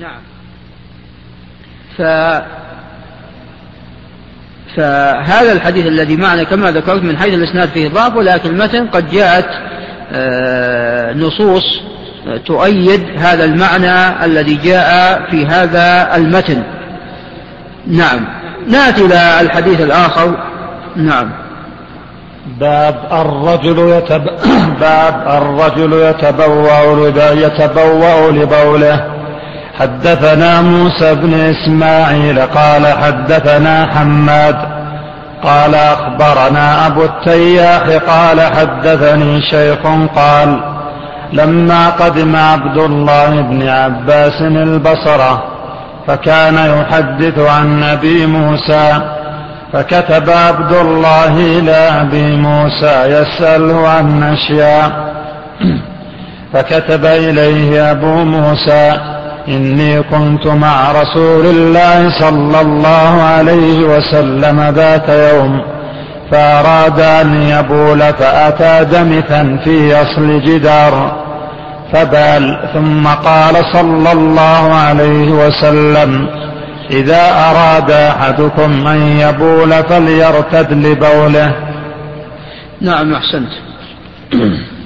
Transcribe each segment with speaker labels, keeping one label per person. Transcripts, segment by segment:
Speaker 1: نعم. ف فهذا الحديث الذي معنا كما ذكرت من حيث الإسناد فيه ضعف ولكن المتن قد جاءت آه، نصوص تؤيد هذا المعنى الذي جاء في هذا المتن. نعم. نأتي إلى الحديث الآخر. نعم.
Speaker 2: باب الرجل يتب... باب الرجل يتبوأ يتبوأ لبوله. حدثنا موسى بن إسماعيل قال حدثنا حماد قال أخبرنا أبو التياح قال حدثني شيخ قال لما قدم عبد الله بن عباس البصرة فكان يحدث عن نبي موسى فكتب عبد الله إلى أبي موسى يسأله عن أشياء. فكتب إليه أبو موسى إني كنت مع رسول الله صلى الله عليه وسلم ذات يوم فأراد أن يبول فأتى دمثا في أصل جدار فبال ثم قال صلى الله عليه وسلم إذا أراد أحدكم أن يبول فليرتد لبوله.
Speaker 1: نعم أحسنت.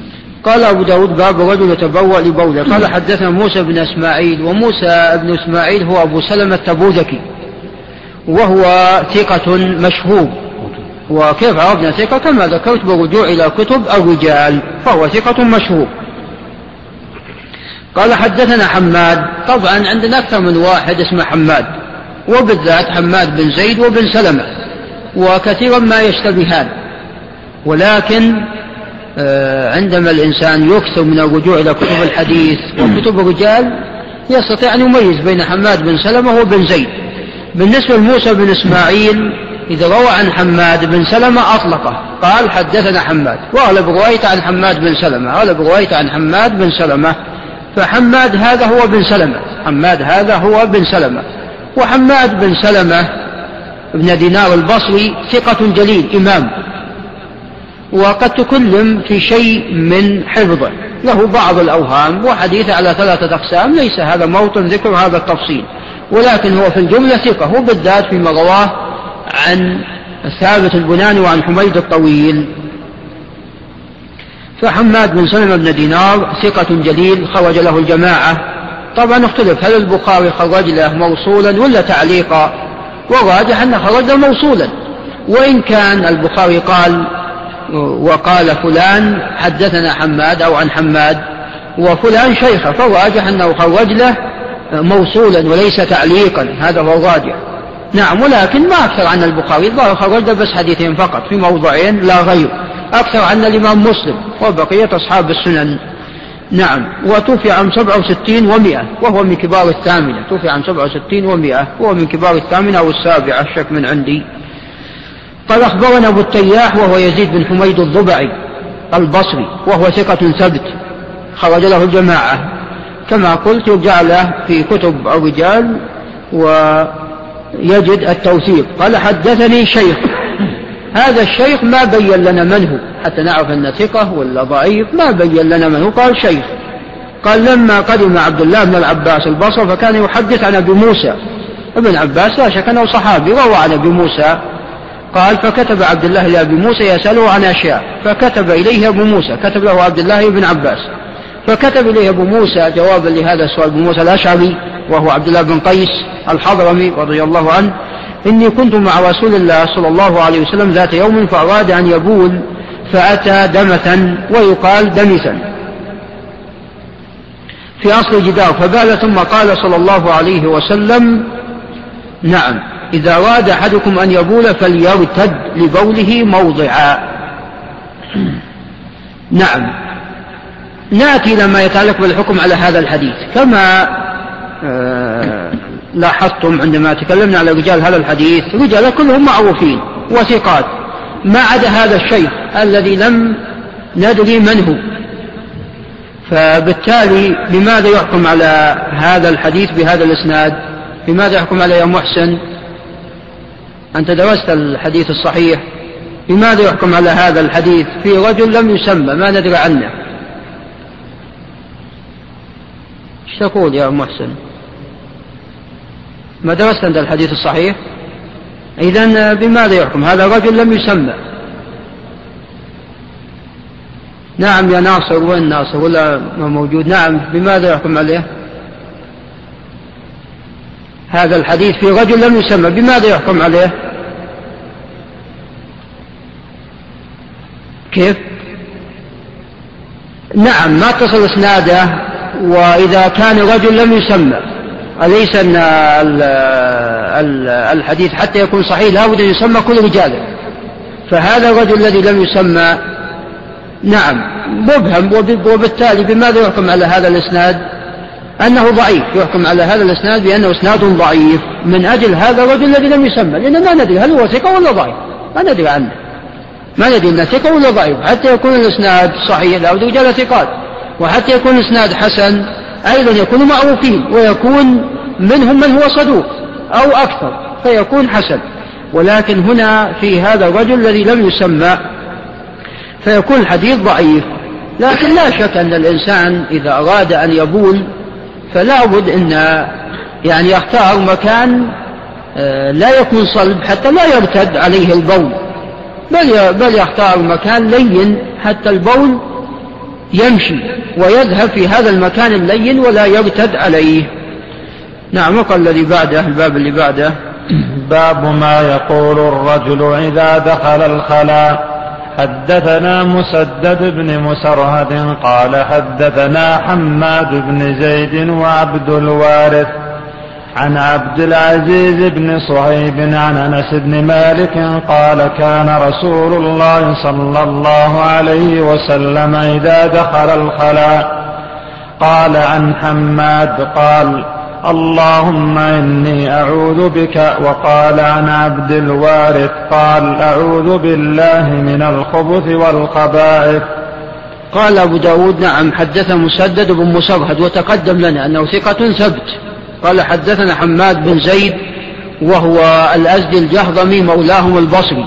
Speaker 1: قال أبو داود باب رجل يتبوأ لبوله قال حدثنا موسى بن إسماعيل وموسى بن إسماعيل هو أبو سلمة التبوذكي وهو ثقة مشهور. وكيف عرفنا ثقة؟ كما ذكرت بالرجوع إلى كتب الرجال فهو ثقة مشهور. قال حدثنا حماد طبعا عندنا أكثر من واحد اسمه حماد وبالذات حماد بن زيد وبن سلمة وكثيرا ما يشتبهان. ولكن عندما الإنسان يكثر من الرجوع إلى كتب الحديث وكتب الرجال يستطيع أن يميز بين حماد بن سلمة وبن زيد. بالنسبة لموسى بن إسماعيل إذا روى عن حماد بن سلمة أطلقه. قال حدثنا حماد. وأغلب روايته عن حماد بن سلمة. أغلب روايته عن حماد بن سلمة. فحماد هذا هو بن سلمة. حماد هذا هو بن سلمة. وحماد بن سلمة بن دينار البصري ثقة جليل إمام. وقد تكلم في شيء من حفظه له بعض الأوهام وحديثه على ثلاثة أقسام ليس هذا موطن ذكر هذا التفصيل. ولكن هو في الجملة ثقة وبالذات فيما رواه عن ثابت البناني وعن حميد الطويل. فحماد بن سلمة بن دينار ثقة جليل خرج له الجماعة. طبعا اختلف هل البخاري خرج له موصولا ولا تعليقا؟ والراجح أنه خرج له موصولا. وإن كان البخاري قال وقال فلان حدثنا حماد أو عن حماد وفلان شيخه فالراجح أنه خرج له موصولا وليس تعليقا هذا هو الراجح. نعم ولكن ما أكثر عن البخاري الظاهر خرج بس حديثين فقط في موضعين لا غير. أكثر عن الإمام مسلم وبقية أصحاب السنن. نعم وتوفي عام سبعة وستين ومئة وهو من كبار الثامنة. توفي عام سبعة وستين ومئة وهو من كبار الثامنة أو السابعة الشك من عندي. قال أخبرنا أبو التياح وهو يزيد بن حميد الضبعي البصري وهو ثقة ثبت خرج له الجماعة. كما قلت يرجع له في كتب الرجال ويجد التوثيق. قال حدثني شيخ. هذا الشيخ ما بين لنا من هو؟ حتى نعرف أن ثقة ولا ضعيف. ما بين لنا من هو؟ قال شيخ. قال لما قدم عبد الله بن العباس البصر فكان يحدث عن أبي موسى. ابن عباس لا شك أنه صحابي روى عن أبي موسى. قال فكتب عبد الله لأبي موسى يسأله عن أشياء. فكتب إليه أبو موسى. كتب له عبد الله بن عباس. فكتب إليه أبو موسى جوابا لهذا السؤال أبو موسى الأشعري وهو عبد الله بن قيس الحضرمي رضي الله عنه. إني كنت مع رسول الله صلى الله عليه وسلم ذات يوم فأراد أن يبول فأتى دمثا ويقال دمثا. في أصل جدار فبال ثم قال صلى الله عليه وسلم نعم. إذا أراد أحدكم أن يبول فليرتد لبوله موضعا. نعم. نأتي لما يتعلق بالحكم على هذا الحديث. كما آه لاحظتم عندما تكلمنا على رجال هذا الحديث رجال كلهم معروفين وثقات. ما عدا هذا الشيخ الذي لم ندري من هو. فبالتالي لماذا يحكم على هذا الحديث بهذا الإسناد؟ لماذا يحكم عليه يا محسن؟ أنت درست الحديث الصحيح لماذا يحكم على هذا الحديث؟ في رجل لم يسمى ما ندري عنه. إيش تقول يا محسن؟ ما درست عند الحديث الصحيح؟ إذا بماذا يحكم؟ هذا رجل لم يسمى. نعم يا ناصر وين ناصر؟ ولا ما موجود؟ نعم بماذا يحكم عليه؟ هذا الحديث في رجل لم يسمى بماذا يحكم عليه؟ كيف؟ نعم ما تصل إسناده وإذا كان رجل لم يسمى أليس أن الحديث حتى يكون صحيح؟ لابد أن يسمى كل رجاله فهذا الرجل الذي لم يسمى نعم مبهم وبالتالي بماذا يحكم على هذا الإسناد؟ أنه ضعيف. يحكم على هذا الإسناد بأنه إسناد ضعيف. من أجل هذا الرجل الذي لم يسمى. لأن ما ندري هل هو ثقة ولا ضعيف. ما ندري عنه. ما ندري أنه ثقة ولا ضعيف. حتى يكون الإسناد صحيح. لابد رجال ثقات. وحتى يكون الإسناد حسن أيضا يكونوا معروفين. ويكون منهم من هو صدوق أو أكثر. فيكون حسن. ولكن هنا في هذا الرجل الذي لم يسمى فيكون الحديث ضعيف. لكن لا شك أن الإنسان إذا أراد أن يبول فلا بد أن يعني يختار مكان آه، لا يكون صلب حتى لا يرتد عليه البول. بل بل يختار مكان لين حتى البول يمشي ويذهب في هذا المكان اللين ولا يرتد عليه. نعم وقال الذي بعده الباب اللي بعده.
Speaker 2: باب ما يقول الرجل إذا دخل الخلاء. حدثنا مسدد بن مسرهد قال حدثنا حماد بن زيد وعبد الوارث عن عبد العزيز بن صهيب عن أنس بن مالك قال كان رسول الله صلى الله عليه وسلم إذا دخل الخلاء قال عن حماد قال اللهم إني أعوذ بك وقال عن عبد الوارث قال أعوذ بالله من الخبث والخبائث.
Speaker 1: قال أبو داود نعم حدث مسدد بن مسرهد وتقدم لنا أنه ثقة ثبت. قال حدثنا حماد بن زيد وهو الأزدي الجهضمي مولاهم البصري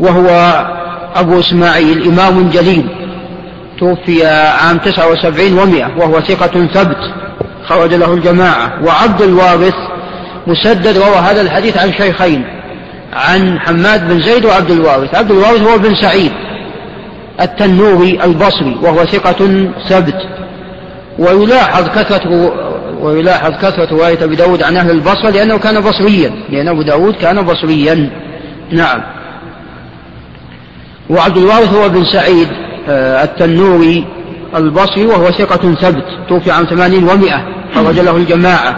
Speaker 1: وهو أبو إسماعيل إمام جليل. توفي عام تسعة وسبعين ومئة وهو ثقة ثبت. خرج له الجماعة وعبد الوارث مسدد روى هذا الحديث عن شيخين عن حماد بن زيد وعبد الوارث عبد الوارث هو بن سعيد التنوري البصري وهو ثقة ثبت ويلاحظ كثرة ويلاحظ كثرة رواية أبي داود عن أهل البصرة لأنه كان بصريا لأن أبو داود كان بصريا. نعم. وعبد الوارث هو بن سعيد آه، التنوري البصري وهو ثقة ثبت توفي عام ثمانين ومائة خرج له الجماعة.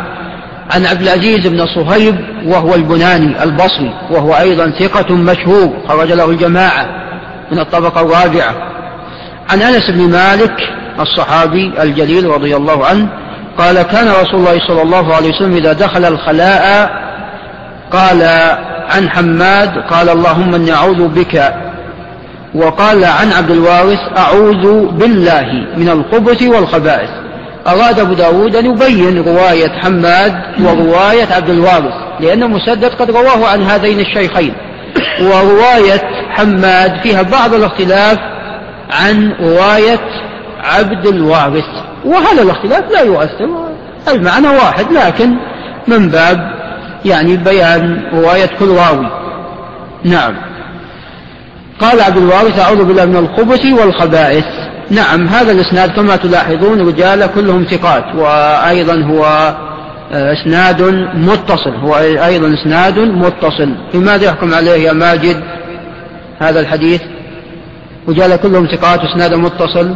Speaker 1: عن عبد العزيز بن صهيب وهو البناني البصري وهو أيضا ثقة مشهور خرج له الجماعة من الطبقة الرابعة. عن أنس بن مالك الصحابي الجليل رضي الله عنه قال كان رسول الله صلى الله عليه وسلم إذا دخل الخلاء قال عن حماد قال اللهم إني أعوذ بك وقال عن عبد الوارث أعوذ بالله من الخبث والخبائث. أراد أبو داود أن يبين رواية حماد ورواية عبد الوارث لأن مسدد قد رواه عن هذين الشيخين. ورواية حماد فيها بعض الاختلاف عن رواية عبد الوارث وهذا الاختلاف لا يؤثر المعنى واحد لكن من باب يعني بيان رواية كل راوي. نعم. قال عبد الوارث أعوذ بالله من الخبث والخبائث. نعم هذا الإسناد كما تلاحظون رجال كلهم ثقات وأيضا هو آه، إسناد متصل هو أيضا إسناد متصل. لماذا يحكم عليه يا ماجد هذا الحديث؟ رجال كلهم ثقات إسناد متصل.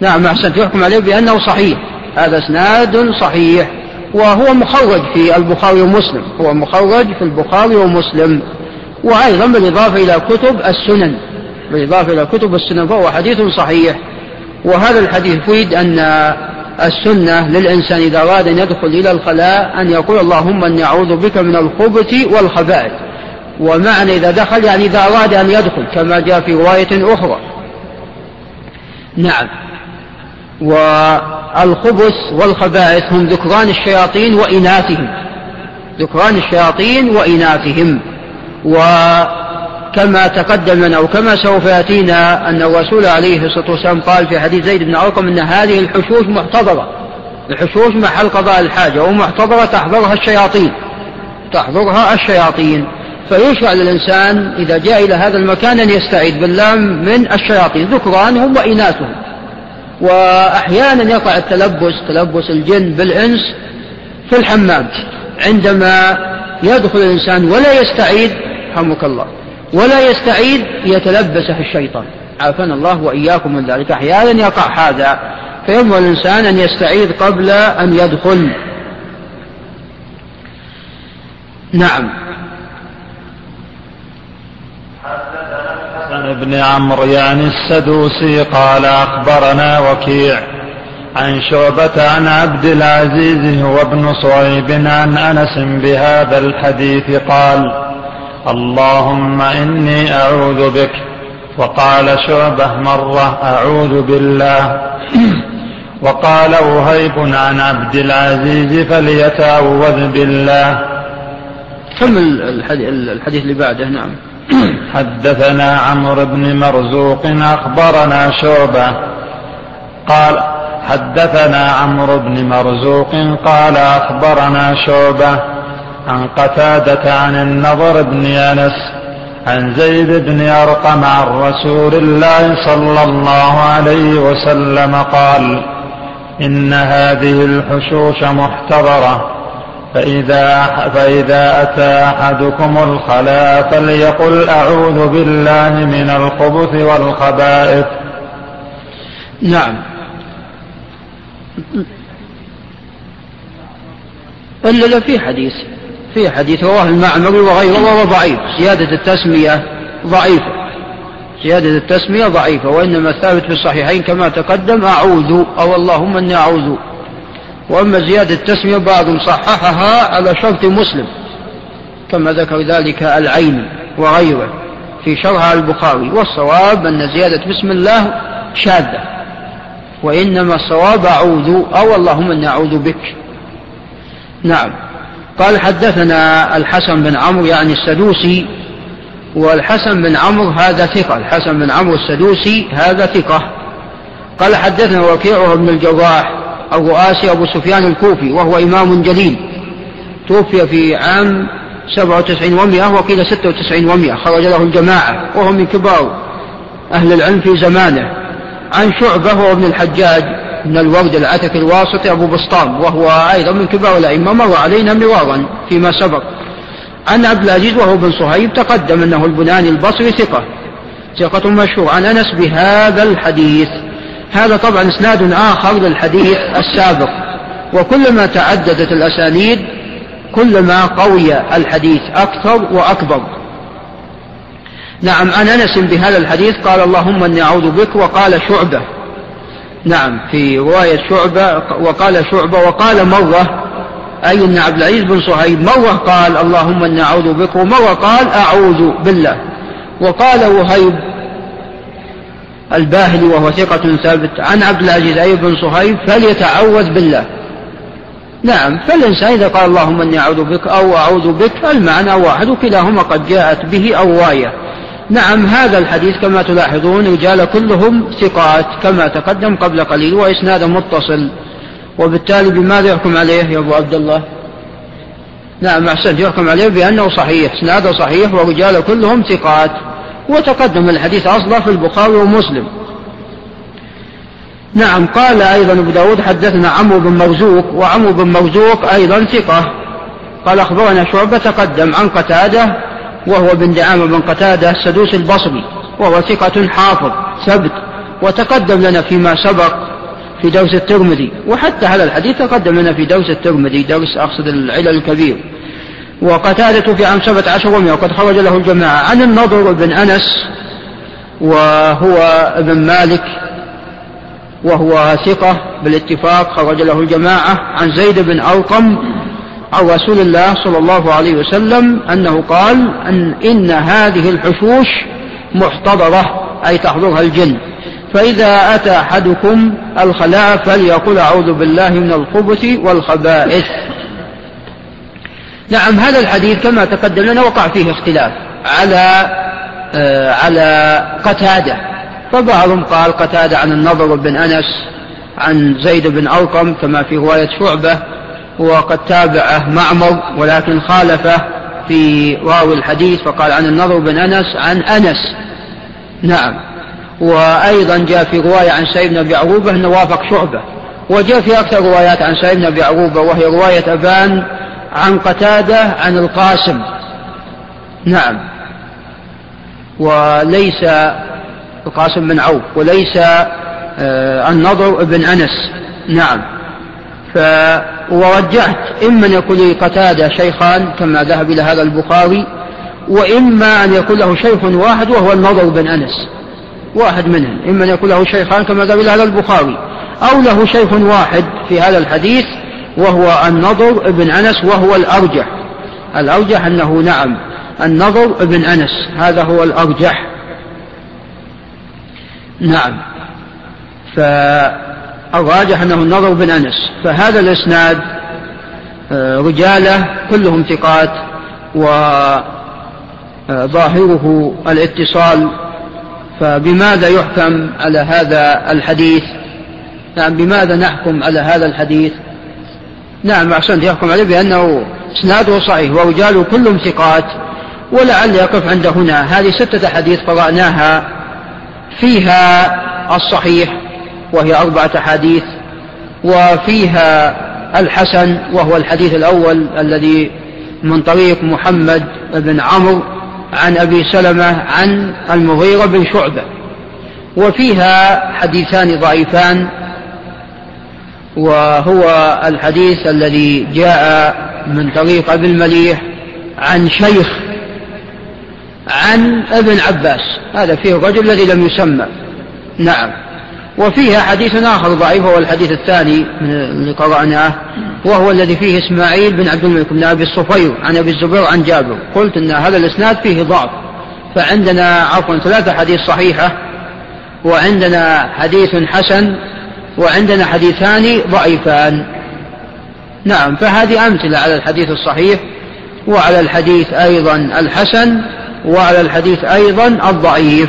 Speaker 1: نعم أحسنت. يحكم عليه بأنه صحيح. هذا اسناد صحيح وهو مخرج في البخاري ومسلم هو مخرج في البخاري ومسلم. وأيضا بالإضافة إلى كتب السنن. بالإضافة إلى كتب السنن فهو حديث صحيح. وهذا الحديث يفيد أن السنة للإنسان إذا أراد أن يدخل إلى الخلاء أن يقول اللهم أني أعوذ بك من الخبث والخبائث. ومعنى إذا دخل يعني إذا أراد أن يدخل كما جاء في رواية أخرى. نعم. والخبث والخبائث هم ذكران الشياطين وإناثهم. ذكران الشياطين وإناثهم. وكما تقدم لنا وكما سوف يأتينا أن الرسول عليه الصلاة والسلام قال في حديث زيد بن أرقم أن هذه الحشوش محتضرة. الحشوش محل قضاء الحاجة ومحتضرة تحضرها الشياطين. تحضرها الشياطين. فيشرع للإنسان إذا جاء إلى هذا المكان أن يستعيذ بالله من الشياطين. ذكرانهم وإناثهم. وأحيانا يقع التلبس تلبس الجن بالإنس في الحمام. عندما يدخل الإنسان ولا يستعيذ رحمك الله. ولا يستعيذ يتلبسه الشيطان. عافانا الله وإياكم من ذلك. أحيانا يقع هذا. فينبغي الإنسان أن يستعيذ قبل أن يدخل. نعم.
Speaker 2: حسن بن عمرو يعني السدوسي قال أخبرنا وكيع عن شعبة عن عبد العزيز هو ابن صعيب عن أنس بهذا الحديث قال اللهم إني أعوذ بك. وقال شعبة مرة أعوذ بالله. وقال وهيب عن عبد العزيز فليتعوذ بالله.
Speaker 1: كم الحديث اللي بعده؟ نعم.
Speaker 2: حدثنا عمرو بن مرزوق أخبرنا شعبة. قال حدثنا عمرو بن مرزوق قال أخبرنا شعبة. عن قتادة عن النضر بن أنس عن زيد بن أرقم عن رسول الله صلى الله عليه وسلم قال إن هذه الحشوش محتضرة فإذا, فإذا أتى أحدكم الخلاء فليقل أعوذ بالله من الخبث والخبائث.
Speaker 1: نعم. إلا في حديث. في حديث رواه المعمري وغيره وهو ضعيف. زيادة التسمية ضعيفة. زيادة التسمية ضعيفة وإنما الثابت في الصحيحين كما تقدم أعوذ أو اللهم إني أعوذ. وأما زيادة التسمية بعضهم صححها على شرط مسلم كما ذكر ذلك العين وغيره في شرح البخاري. والصواب أن زيادة بسم الله شاذة وإنما الصواب أعوذ أو اللهم إني أعوذ بك. نعم. قال حدثنا الحسن بن عمرو يعني السدوسي والحسن بن عمرو هذا ثقة الحسن بن عمرو السدوسي هذا ثقة. قال حدثنا وكيع بن الجراح الرؤاسي أبو سفيان الكوفي وهو إمام جليل. توفي في عام سبعة وتسعين ومئة وقيل ستة وتسعين ومئة خرج له الجماعة وهو من كبار أهل العلم في زمانه. عن شعبة وهو ابن الحجاج من الورد العتك الواسطي أبو بسطام وهو أيضا من كبار الأئمة مر علينا مرارا فيما سبق. عن عبد العزيز وهو بن صهيب تقدم أنه البناني البصري ثقة ثقة مشهور عن أنس بهذا الحديث هذا طبعا إسناد آخر للحديث السابق. وكلما تعددت الأسانيد كلما قوي الحديث أكثر وأكبر. نعم عن أنس بهذا الحديث قال اللهم إني أعوذ بك. وقال شعبة نعم في رواية شعبة وقال شعبة وقال مرة أي أن عبد العزيز بن صهيب مرة قال اللهم إني أعوذ بك. ومرة قال أعوذ بالله. وقال وهيب الباهلي وهو ثقة ثابت عن عبد العزيز أي بن صهيب فليتعوذ بالله. نعم فالإنسان إذا قال اللهم إني أعوذ بك أو أعوذ بك. المعنى واحد وكلاهما قد جاءت به أواية. نعم هذا الحديث كما تلاحظون رجال كلهم ثقات كما تقدم قبل قليل وإسناد متصل. وبالتالي بماذا يحكم عليه يا أبو عبد الله نعم أحسنت. يحكم عليه بأنه صحيح إسناده صحيح ورجال كلهم ثقات. وتقدم الحديث أصلا في البخاري ومسلم. نعم قال أيضا أبو داود حدثنا عمرو بن مرزوق وعمرو بن مرزوق أيضا ثقة. قال أخبرنا شعبة تقدم عن قتادة وهو بن دعامة بن قتادة السدوس البصري وهو ثقة حافظ ثبت وتقدم لنا فيما سبق في درس الترمذي وحتى هذا الحديث تقدم لنا في درس الترمذي درس أقصد العلل الكبير. وقتادة في عام سبعة عشر ومئة وقد خرج له الجماعة عن النضر بن أنس وهو ابن مالك وهو ثقة بالاتفاق خرج له الجماعة عن زيد بن أرقم عن رسول الله صلى الله عليه وسلم أنه قال أن إن هذه الحشوش محتضرة أي تحضرها الجن. فإذا أتى أحدكم الخلاء فليقل أعوذ بالله من الخبث والخبائث. نعم هذا الحديث كما تقدم لنا وقع فيه اختلاف على آه على قتادة. فبعضهم قال قتادة عن النضر بن أنس عن زيد بن أرقم كما في رواية شعبة وقد تابعه معمر ولكن خالفه في راوي الحديث فقال عن النضر بن أنس عن أنس. نعم. وأيضا جاء في رواية عن سعيد بن أبي عروبة أنه وافق شعبة. وجاء في أكثر روايات عن سعيد بن أبي عروبة وهي رواية أبان عن قتادة عن القاسم. نعم. وليس القاسم بن عوف وليس آه، النضر بن أنس. نعم. ف إما أن يكون لقتادة شيخان كما ذهب إلى هذا البخاري وإما أن يكون له شيخ واحد وهو النضر بن أنس واحد منهم إما أن يكون له شيخان كما ذهب إلى هذا البخاري أو له شيخ واحد في هذا الحديث وهو النضر بن أنس وهو الأرجح. الأرجح أنه نعم النضر بن أنس هذا هو الأرجح. نعم. فالراجح أنه النضر بن أنس. فهذا الإسناد آه، رجالة كلهم ثقات وظاهره الاتصال. فبماذا يحكم على هذا الحديث؟ نعم بماذا نحكم على هذا الحديث؟ نعم أحسنت يحكم عليه بأنه إسناده صحيح ورجاله كلهم ثقات. ولعل يقف عند هنا. هذه ستة حديث قرأناها فيها الصحيح. وهي أربعة حديث وفيها الحسن وهو الحديث الأول الذي من طريق محمد بن عمرو عن أبي سلمة عن المغيرة بن شعبة. وفيها حديثان ضعيفان وهو الحديث الذي جاء من طريق أبي المليح عن شيخ عن ابن عباس. هذا فيه الرجل الذي لم يسمى. نعم. وفيها حديث آخر ضعيف هو الحديث الثاني من اللي قرأناه وهو الذي فيه إسماعيل بن عبد الملك بن أبي الصفير عن أبي الزبير عن جابر. قلت أن هذا الإسناد فيه ضعف فعندنا عفوا ثلاثة حديث صحيحة وعندنا حديث حسن وعندنا حديثان ضعيفان. نعم فهذه أمثلة على الحديث الصحيح وعلى الحديث أيضا الحسن وعلى الحديث أيضا الضعيف.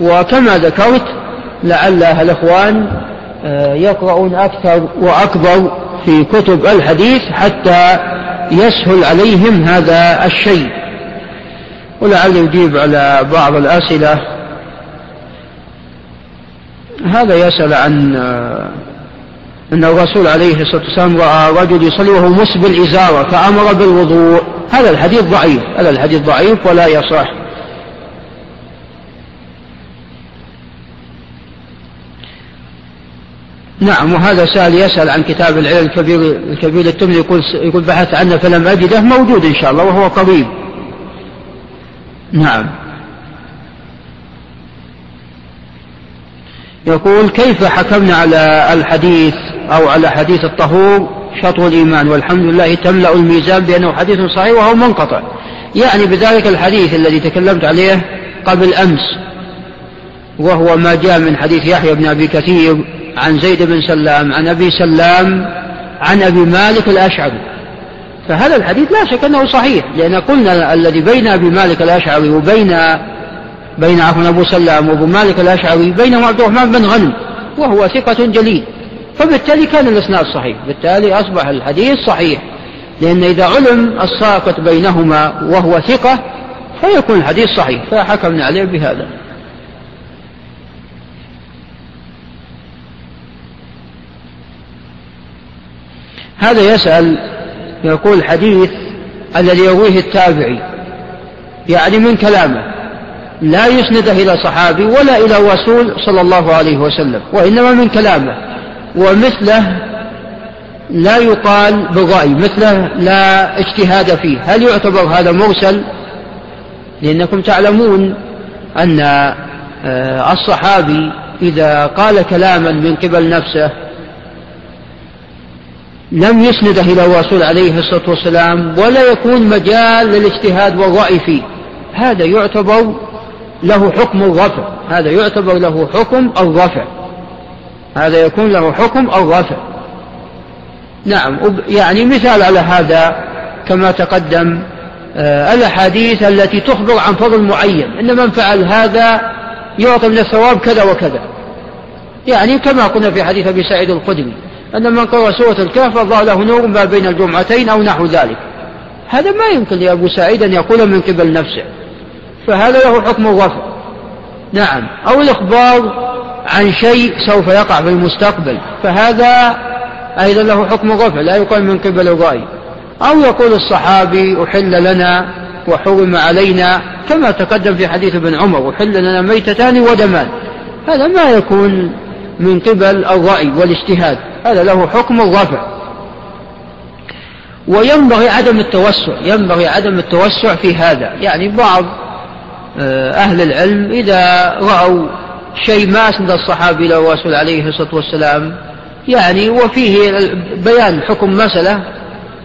Speaker 1: وكما ذكرت لعل الإخوان آه، يقرؤون أكثر وأكبر في كتب الحديث حتى يسهل عليهم هذا الشيء. ولعل يجيب على بعض الأسئلة. هذا يسأل عن آه، أن الرسول عليه الصلاة والسلام رأى رجل يصلي وهو مسبل إزارة فأمر بالوضوء. هذا الحديث ضعيف هذا الحديث ضعيف ولا يصح. نعم وهذا سأل يسأل عن كتاب العلم الكبير الكبير التمني يقول يقول بحث عنه فلم أجده موجود إن شاء الله وهو قريب نعم. يقول كيف حكمنا على الحديث أو على حديث الطهور شطر الإيمان؟ والحمد لله تملأ الميزان بأنه حديث صحيح وهو منقطع. يعني بذلك الحديث الذي تكلمت عليه قبل أمس وهو ما جاء من حديث يحيى بن أبي كثير عن زيد بن سلام عن أبي سلام عن أبي مالك الأشعري. فهذا الحديث لا شك أنه صحيح لأن قلنا الذي بين أبي مالك الأشعري وبين بين عفوا أبو سلام وأبو مالك الأشعري بينه عبد الرحمن بن غنم وهو ثقة جليل. فبالتالي كان الإسناد صحيح بالتالي أصبح الحديث صحيح. لأن إذا علم الساقط بينهما وهو ثقة فيكون الحديث صحيح فحكمنا عليه بهذا. هذا يسأل يقول حديث الذي يرويه التابعي يعني من كلامه لا يسنده إلى صحابي ولا إلى رسول صلى الله عليه وسلم وإنما من كلامه ومثله لا يقال بالرأي مثله لا اجتهاد فيه. هل يعتبر هذا مرسل؟ لأنكم تعلمون أن آه، الصحابي إذا قال كلاما من قبل نفسه لم يسنده إلى الرسول عليه الصلاة والسلام ولا يكون مجال للاجتهاد والرأي فيه. هذا يعتبر له حكم الرفع. هذا يعتبر له حكم الرفع. هذا يكون له حكم الرفع. نعم يعني مثال على هذا كما تقدم آه، الأحاديث التي تخبر عن فضل معين. إن من فعل هذا يعطى من الثواب كذا وكذا. يعني كما قلنا في حديث أبي سعيد الخدري أن من قرأ سورة الكهف الله له نور ما بين الجمعتين أو نحو ذلك. هذا ما يمكن لأبو سعيد أن يقول من قبل نفسه. فهذا له حكم الرفع. نعم. أو الإخبار عن شيء سوف يقع في المستقبل. فهذا أيضا له حكم الرفع. لا يقال من قبل الرأي. أو يقول الصحابي أحل لنا وحرم علينا كما تقدم في حديث ابن عمر. أحل لنا ميتتان ودمان. هذا ما يكون من قبل الرأي والاجتهاد. هذا له حكم الرفع. وينبغي عدم التوسع ينبغي عدم التوسع في هذا. يعني بعض آه، أهل العلم إذا رأوا شيء ما أسند الصحابي إلى الرسول عليه الصلاة والسلام يعني وفيه بيان حكم مسألة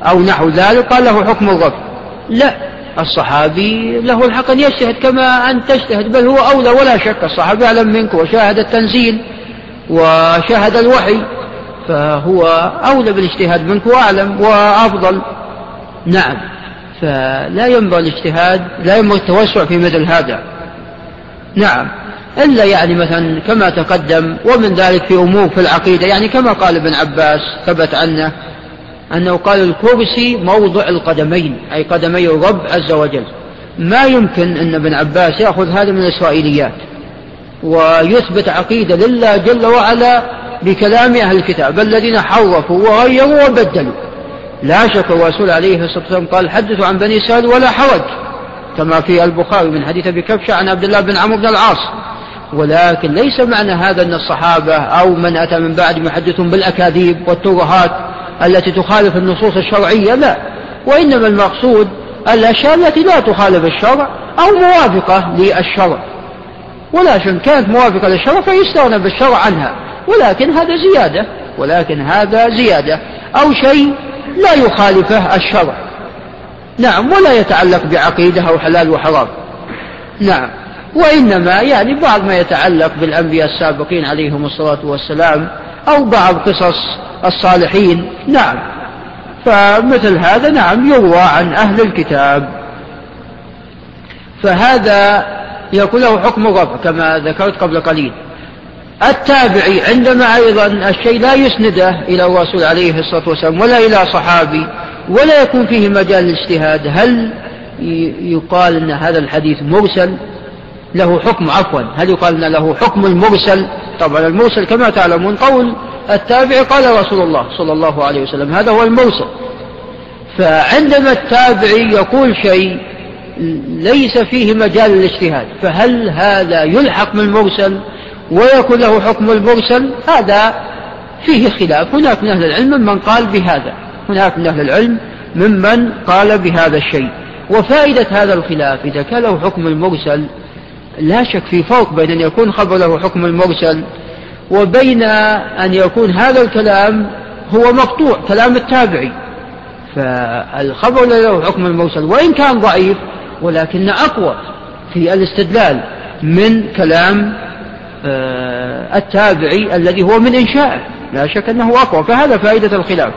Speaker 1: أو نحو ذلك قال له حكم الرفع. لا الصحابي له الحق أن يجتهد كما أن تجتهد بل هو أولى ولا شك الصحابي أعلم منك وشاهد التنزيل. وشاهد الوحي فهو أولى بالاجتهاد منك وأعلم وأفضل. نعم فلا ينبغي الاجتهاد لا ينبغي التوسع في مثل هذا نعم إلا يعني مثلا كما تقدم ومن ذلك في أمور في العقيدة يعني كما قال ابن عباس ثبت عنه أنه قال الكرسي موضع القدمين أي قدمي الرب عز وجل. ما يمكن أن ابن عباس يأخذ هذا من الإسرائيليات. ويثبت عقيدة لله جل وعلا بكلام أهل الكتاب الذين حرفوا وغيروا وبدلوا. لا شك الرسول عليه الصلاة والسلام قال حدثوا عن بني إسرائيل ولا حرج. كما في البخاري من حديث أبي كبشة عن عبد الله بن عمرو بن العاص. ولكن ليس معنى هذا أن الصحابة أو من أتى من بعد يحدثون بالأكاذيب والترهات التي تخالف النصوص الشرعية لا. وإنما المقصود الأشياء التي لا تخالف الشرع أو موافقة للشرع. ولكن كانت موافقة للشرع فيستغنى بالشرع عنها. ولكن هذا زيادة. ولكن هذا زيادة. أو شيء لا يخالفه الشرع. نعم ولا يتعلق بعقيدة أو حلال وحرام. نعم. وإنما يعني بعض ما يتعلق بالأنبياء السابقين عليهم الصلاة والسلام أو بعض قصص الصالحين. نعم. فمثل هذا نعم يروى عن أهل الكتاب. فهذا يكون له حكم الرفع كما ذكرت قبل قليل. التابعي عندما أيضا الشيء لا يسنده إلى الرسول عليه الصلاة والسلام ولا إلى صحابي ولا يكون فيه مجال للاجتهاد هل يقال أن هذا الحديث مرسل؟ له حكم عفوا هل يقال أن له حكم المرسل؟ طبعا المرسل كما تعلمون قول التابع قال رسول الله صلى الله عليه وسلم هذا هو المرسل. فعندما التابعي يقول شيء ليس فيه مجال للاجتهاد. فهل هذا يلحق بالمرسل ويكون له حكم المرسل؟ هذا فيه خلاف. هناك من أهل العلم ممن قال بهذا. هناك من أهل العلم ممن قال بهذا الشيء. وفائدة هذا الخلاف إذا كان له حكم المرسل لا شك في فرق بين أن يكون خبر له حكم المرسل وبين أن يكون هذا الكلام هو مقطوع كلام التابعي. فالخبر له حكم المرسل وإن كان ضعيف ولكن أقوى في الاستدلال من كلام آه، التابعي الذي هو من إنشائه لا شك أنه أقوى. فهذا فائدة الخلاف.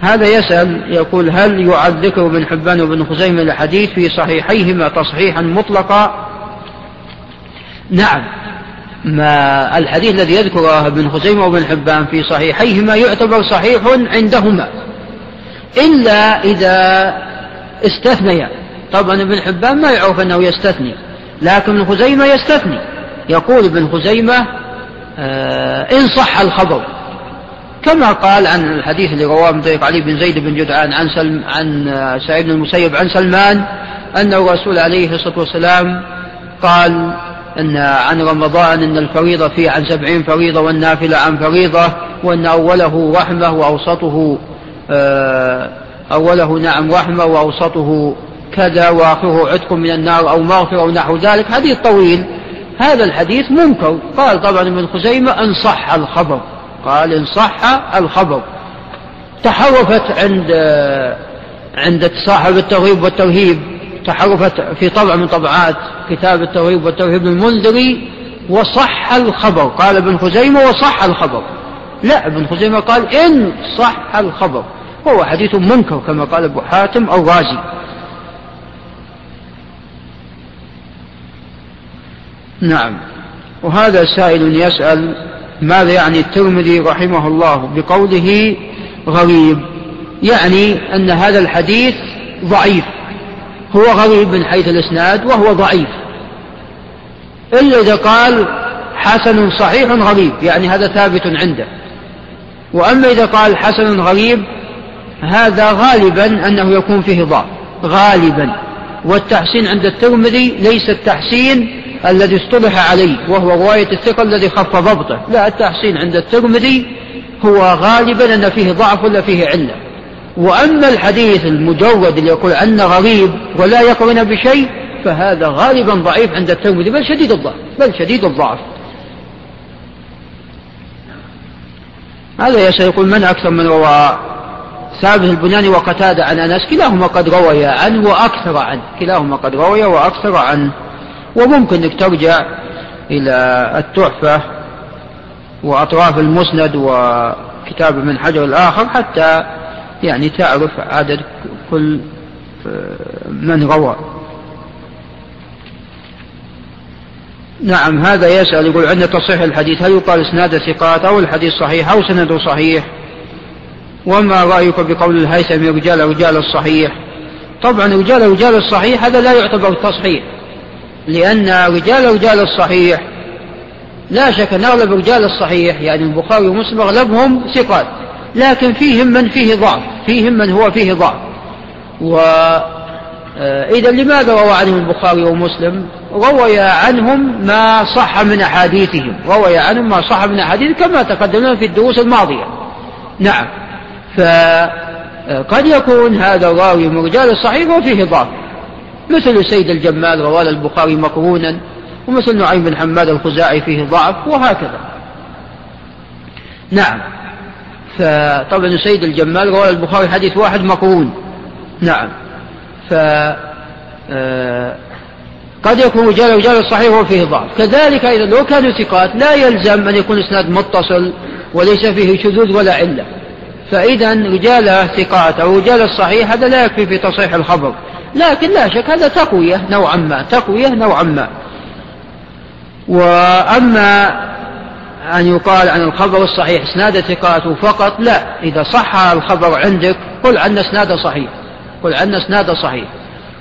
Speaker 1: هذا يسأل يقول هل يعد ذكر ابن حبان وابن خزيمة الحديث في صحيحيهما تصحيحا مطلقا؟ نعم. ما الحديث الذي يذكره ابن خزيمة وابن حبان في صحيحيهما يعتبر صحيح عندهما. إلا إذا استثنيا طبعا ابن حبان ما يعرف أنه يستثني لكن ابن خزيمة يستثني. يقول ابن خزيمة آه إن صح الخبر. كما قال عن الحديث اللي رواه من طريق علي بن زيد بن جدعان عن سلم عن آه، سعيد بن المسيب عن سلمان أن الرسول عليه الصلاة والسلام قال أن عن رمضان أن الفريضة فيه عن سبعين فريضة والنافلة عن فريضة وأن أوله رحمة وأوسطه آه، أوله نعم رحمة وأوسطه كذا وآخره عتق من النار أو مغفرة أو نحو ذلك. حديث طويل. هذا الحديث منكر. قال طبعا ابن خزيمة إن صح الخبر. قال إن صح الخبر. تحرفت عند عند صاحب الترغيب والترهيب تحرفت في طبع من طبعات كتاب الترغيب والترهيب المنذري وصح الخبر. قال ابن خزيمة وصح الخبر. لا ابن خزيمة قال إن صح الخبر. وهو حديث منكر كما قال أبو حاتم الرازي نعم. وهذا سائل يسأل ماذا يعني الترمذي رحمه الله بقوله غريب؟ يعني أن هذا الحديث ضعيف. هو غريب من حيث الإسناد وهو ضعيف. إلا إذا قال حسن صحيح غريب يعني هذا ثابت عنده. وأما إذا قال حسن غريب هذا غالبا أنه يكون فيه ضعف غالبا. والتحسين عند الترمذي ليس التحسين الذي اصطلح عليه وهو رواية الثقة الذي خف ضبطه. لا التحسين عند الترمذي هو غالبا أن فيه ضعف ولا فيه علة. وأما الحديث المجرد اللي يقول عنه غريب ولا يقرن بشيء فهذا غالبا ضعيف عند الترمذي. بل شديد الضعف بل شديد الضعف. هذا يسأل يقول من أكثر من روى ثابت البناني وقتادة عن أنس كلاهما قد روي عنه وأكثر عنه كلاهما قد روي وأكثر عنه وممكن أنك ترجع إلى التحفة وأطراف المسند وكتاب من حجر الآخر حتى يعني تعرف عدد كل من روى. نعم هذا يسأل يقول عند تصحيح الحديث هل يقال إسناد ثقات أو الحديث صحيح أو سنده صحيح؟ وما رأيك بقول الهيثم رجال رجال الصحيح؟ طبعا رجال رجال الصحيح هذا لا يعتبر تصحيح لأن رجال رجال الصحيح لا شك أن أغلب رجال الصحيح يعني البخاري ومسلم أغلبهم ثقات لكن فيهم من فيه ضعف فيهم من هو فيه ضعف. وإذا لماذا روى عنهم البخاري ومسلم؟ روي عنهم ما صح من أحاديثهم روي عنهم ما صح من أحاديثهم كما تقدمنا في الدروس الماضية. نعم. فقد يكون هذا الراوي من رجال الصحيح وفيه ضعف. مثل سيد الجمال رواه البخاري مقرونا ومثل نعيم بن حماد الخزاعي فيه ضعف وهكذا. نعم. فطبعا سيد الجمال رواه البخاري حديث واحد مقرون. نعم. ف آه، قد يكون رجال رجال الصحيح وفيه ضعف. كذلك إذا لو كانوا ثقات لا يلزم أن يكون إسناد متصل وليس فيه شذوذ ولا علة. فإذا رجال ثقات أو رجال الصحيح هذا لا يكفي في تصحيح الخبر. لكن لا شك هذا تقوية نوعا ما تقوية نوعا ما. وأما أن يقال عن الخبر الصحيح إسناد ثقاته فقط لا. إذا صح الخبر عندك قل عن إسناد صحيح. قل عن إسناد صحيح.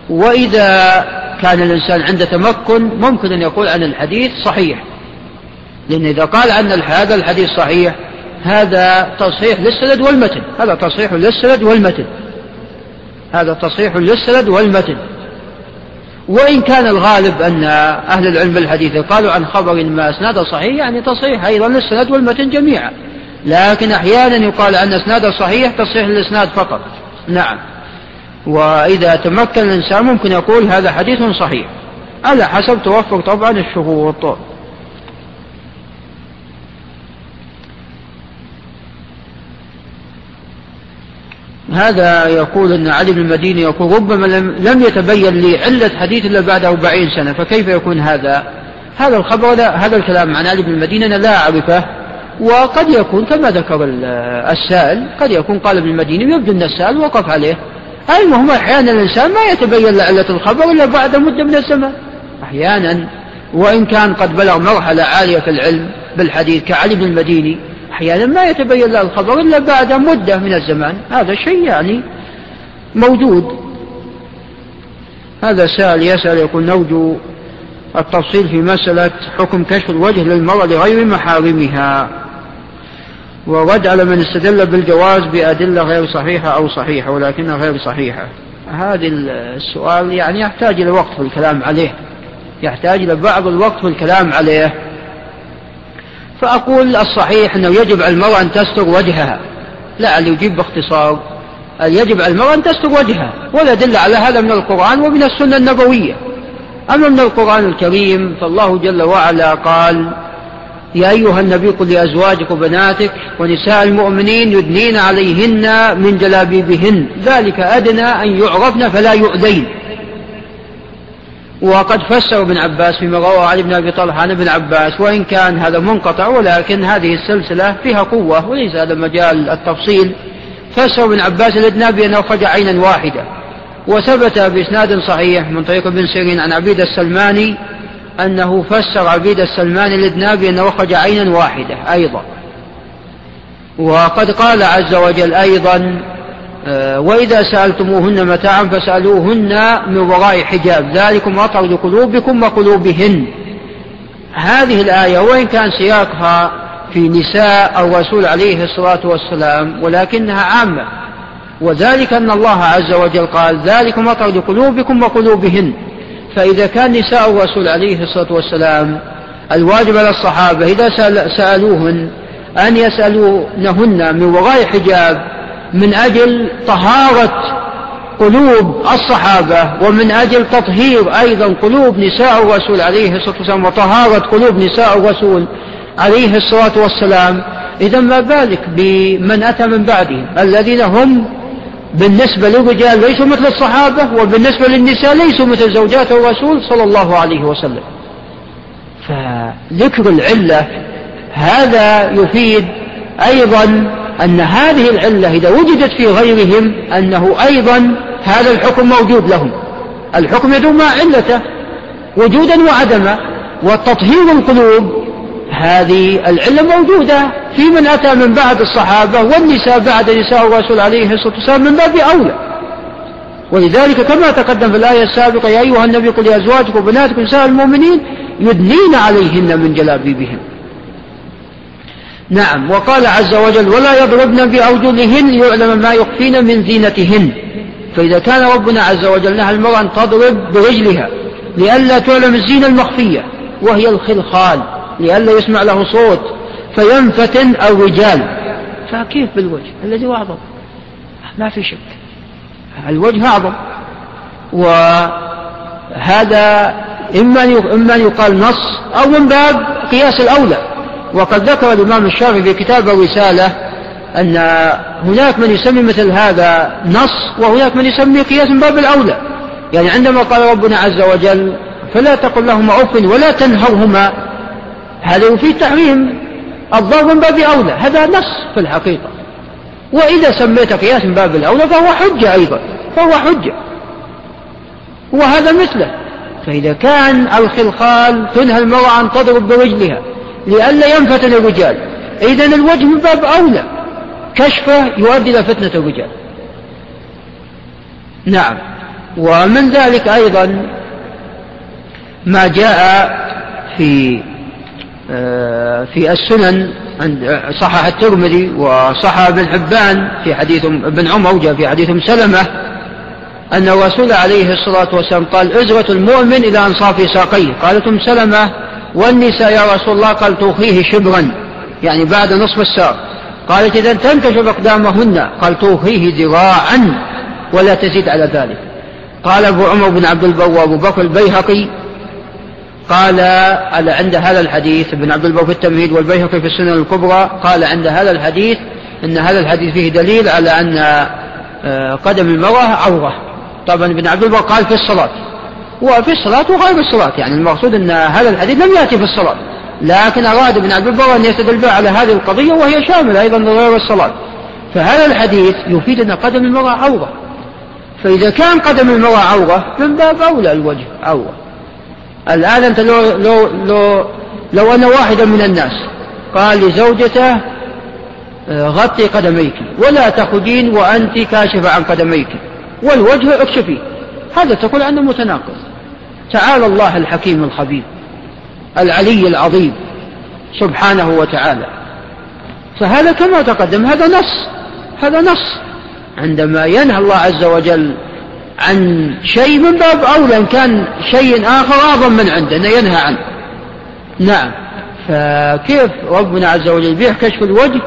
Speaker 1: وإذا كان الإنسان عنده تمكن ممكن أن يقول عن الحديث صحيح. لأن إذا قال عن هذا الحديث صحيح. هذا تصحيح للسند والمتن. هذا تصحيح للسند والمتن. هذا تصحيح للسند والمتن. وإن كان الغالب أن أهل العلم بالحديث قالوا عن خبر ما أسناد صحيح يعني تصحيح أيضا للسند والمتن جميعا. لكن أحيانا يقال أن أسناد صحيح تصحيح الإسناد فقط. نعم. وإذا تمكن الإنسان ممكن يقول هذا حديث صحيح. على حسب توفر طبعا الشروط هذا يقول أن علي بن المديني يقول ربما لم يتبين لي علة حديث إلا بعد أربعين سنة فكيف يكون هذا؟ هذا الخبر لا هذا الكلام عن علي بن المديني أنا لا أعرفه. وقد يكون كما ذكر السائل قد يكون قال ابن المديني ويبدو أن السائل وقف عليه. المهم أحيانا الإنسان ما يتبين له علة الخبر إلا بعد مدة من الزمن أحيانا وإن كان قد بلغ مرحلة عالية في العلم بالحديث كعلي بن المديني أحيانا ما يتبين له الخبر إلا بعد مدة من الزمان. هذا شيء يعني موجود. هذا سائل يسأل يقول نرجو التفصيل في مسألة حكم كشف الوجه للمرأة لغير محارمها ورد على من استدل بالجواز بأدلة غير صحيحة أو صحيحة ولكنها غير صحيحة. هذا السؤال يعني يحتاج إلى وقت في الكلام عليه يحتاج إلى بعض الوقت في الكلام عليه. فأقول الصحيح أنه يجب على المرأة أن تستر وجهها. لا اللي يجيب باختصار. يجب على المرأة أن تستر وجهها ولا دل على هذا من القرآن ومن السنة النبوية. أما من القرآن الكريم فالله جل وعلا قال يا أيها النبي قل لأزواجك وبناتك ونساء المؤمنين يدنين عليهن من جلابيبهن ذلك أدنى أن يعرفن فلا يؤذين. وقد فسر ابن عباس فيما روى عن ابن أبي طلحة عن ابن عباس وإن كان هذا منقطع ولكن هذه السلسلة فيها قوة وليس هذا مجال التفصيل. فسر ابن عباس الادنى بأنه فجع عينا واحدة وثبت بإسناد صحيح من طريق ابن سيرين عن عبيد السلماني أنه فسر عبيد السلمان الإذنابي أنه أخرج عينا واحدة أيضا. وقد قال عز وجل أيضا آه، وإذا سألتموهن متاعا فسألوهن من وراء حجاب. ذلكم أطهر لقلوبكم وقلوبهن. هذه الآية وإن كان سياقها في نساء الرسول عليه الصلاة والسلام ولكنها عامة. وذلك أن الله عز وجل قال ذلكم أطهر لقلوبكم وقلوبهن. فإذا كان نساء الرسول عليه الصلاة والسلام الواجب على الصحابة إذا سألوهن أن يسألونهن من وراء حجاب من أجل طهارة قلوب الصحابة ومن أجل تطهير أيضا قلوب نساء الرسول عليه الصلاة والسلام وطهارة قلوب نساء الرسول عليه الصلاة والسلام. إذا ما بالك بمن أتى من بعدهم الذين هم بالنسبة للرجال ليسوا مثل الصحابة وبالنسبة للنساء ليسوا مثل زوجات الرسول صلى الله عليه وسلم. فذكر العلة هذا يفيد أيضا أن هذه العلة إذا وجدت في غيرهم أنه أيضا هذا الحكم موجود لهم. الحكم يدوم مع علته وجودا وعدما وتطهير القلوب. هذه العلة موجودة في من أتى من بعد الصحابة والنساء بعد نساء الرسول عليه الصلاة والسلام من باب أولى. ولذلك كما تقدم في الآية السابقة يا أيها النبي قل لأزواجك وبناتك نساء المؤمنين يدنين عليهن من جلابيبهن. نعم. وقال عز وجل ولا يضربن بأرجلهن ليعلم ما يخفين من زينتهن. فإذا كان ربنا عز وجل نهى المرأة أن تضرب برجلها لئلا تعلم الزينة المخفية وهي الخلخال لئلا يسمع له صوت فينفتن الرجال فكيف بالوجه؟ الذي هو أعظم. ما في شك. الوجه أعظم. وهذا إما أن يقال نص أو من باب قياس الأولى. وقد ذكر الإمام الشافعي في كتاب الرسالة أن هناك من يسمي مثل هذا نص وهناك من يسمي قياس من باب الأولى. يعني عندما قال ربنا عز وجل فلا تقل لهما أف ولا تنهرهما هذا يفيد تحريم الضرب من باب أولى هذا نص في الحقيقة. وإذا سميت قياس من باب الأولى فهو حجة أيضا فهو حجة. وهذا مثله فإذا كان الخلخال تنهى المرأة أن تضرب برجلها لئلا ينفتن الرجال. إذا الوجه من باب أولى. كشفه يؤدي إلى فتنة الرجال. نعم. ومن ذلك أيضا ما جاء في آه، في السنن عند صحح الترمذي وصحح ابن حبان في حديث ابن عمر جاء في حديث أم سلمة أن الرسول عليه الصلاة والسلام قال ازره المؤمن إلى أنصاف ساقيه. قالت أم سلمة والنساء يا رسول الله قال توخيه شبرا يعني بعد نصف الساق قالت اذا تنكشف اقدامهن قال توخيه ذراعا ولا تزيد على ذلك. قال أبو عمر بن عبد البر وأبو بكر البيهقي قال على عند هذا الحديث ابن عبد البر في التمهيد والبيهقي في السنن الكبرى قال عند هذا الحديث إن هذا الحديث فيه دليل على أن آه، قدم المرأة عورة. طبعا ابن عبد البر قال في الصلاة. وفي الصلاة وغير الصلاة. يعني المقصود أن هذا الحديث لم يأتي في الصلاة. لكن أراد ابن عبد البر أن يستدل به على هذه القضية وهي شاملة أيضا لغير الصلاة. فهذا الحديث يفيد أن قدم المرأة عوره فإذا كان قدم المرأة عوره من باب أولى الوجه عوره الآن أنت لو, لو, لو, لو أن واحدا من الناس قال لزوجته آه، غطي قدميك ولا تخرجين وأنت كاشفة عن قدميك. والوجه اكشفي. هذا تقول عنه متناقض. تعالى الله الحكيم الخبير العلي العظيم سبحانه وتعالى. فهذا كما تقدم هذا نص هذا نص. عندما ينهى الله عز وجل عن شيء من باب أولى إن كان شيء آخر أعظم من عنده أنه ينهى عنه. نعم. فكيف ربنا عز وجل بيح كشف الوجه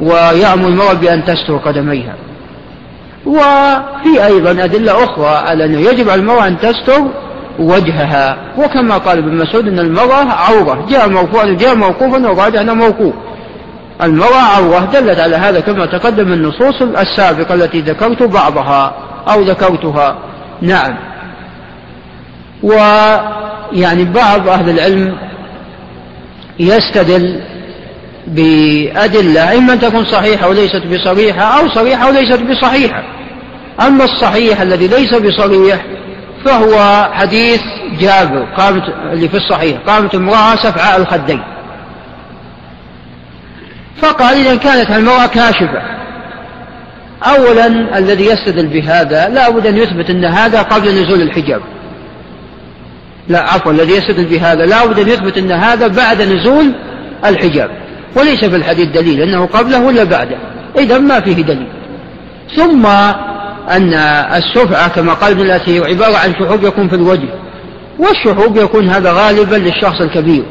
Speaker 1: ويأمر المرأة بأن تستر قدميها؟ وفي أيضا أدلة أخرى على أنه يجب على المرأة أن تستر وجهها. وكما قال ابن مسعود أن المرأة عورة. جاء مرفوعا وجاء موقوفا وراجع أنه موقوف. المرأة عورة. دلت على هذا كما تقدم النصوص السابقة التي ذكرت بعضها أو ذكرتها. نعم. ويعني بعض أهل العلم يستدل بأدلة إما أن تكون صحيحة وليست بصريحة أو صريحة وليست بصحيحة. أما الصحيح الذي ليس بصريح فهو حديث جابر قامت اللي في الصحيح قامت امرأة سفعاء الخدين. فقال إذا كانت المرأة كاشفة أولا الذي يستدل بهذا لا بد أن يثبت أن هذا قبل نزول الحجاب. لا عفوا الذي يستدل بهذا لا بد أن يثبت أن هذا بعد نزول الحجاب. وليس في الحديث دليل أنه قبله ولا بعده. إذا ما فيه دليل. ثم أن السفعة كما قال الأثير عبارة عن شحوب يكون في الوجه. والشحوب يكون هذا غالبا للشخص الكبير.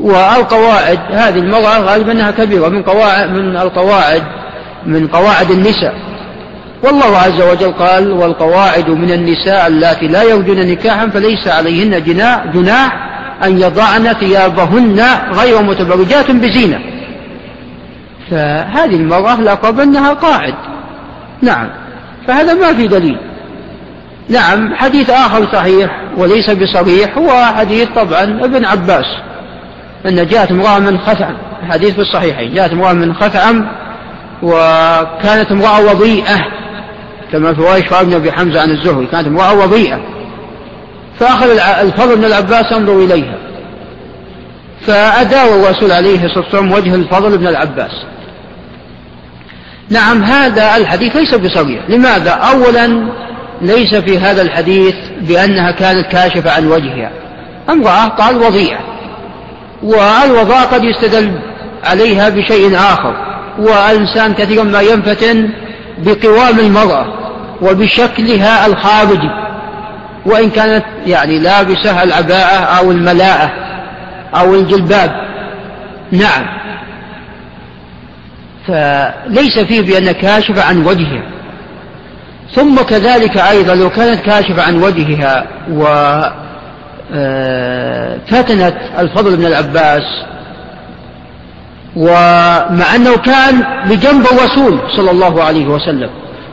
Speaker 1: والقواعد هذه المرأة غالبا أنها كبيرة من قواعد من القواعد من قواعد النساء. والله عز وجل قال والقواعد من النساء اللاتي لا يرجون نكاحا فليس عليهن جناح, جناح أن يضعن ثيابهن غير متبرجات بزينة. فهذه المرأة لقب أنها قاعد. نعم. فهذا ما في دليل. نعم حديث آخر صحيح وليس بصريح هو حديث طبعا ابن عباس أن جاءت امرأة من خثعم حديث في الصحيحين جاءت امرأة من خثعم وكانت امرأة وضيئة كما في رواية شعب بن أبي حمزة عن الزهري كانت امرأة وضيئة. فأخذ الفضل بن العباس ينظر إليها. فأدار الرسول عليه الصلاة والسلام وجه الفضل بن العباس. نعم هذا الحديث ليس بصريح لماذا؟ أولا ليس في هذا الحديث بأنها كانت كاشفة عن وجهها. امرأة قال وضيعة. والوضاء قد يستدل عليها بشيء آخر. والإنسان كثيرا ما ينفتن بقوام المرأة وبشكلها الخارجي وإن كانت يعني لابسة العباءة أو الملاءة أو الجلباب. نعم. فليس فيه بأن كاشف عن وجهها. ثم كذلك أيضا لو كانت كاشفة عن وجهها و آه، الفضل بن العباس ومع أنه كان بجنب الرسول صلى الله عليه وسلم.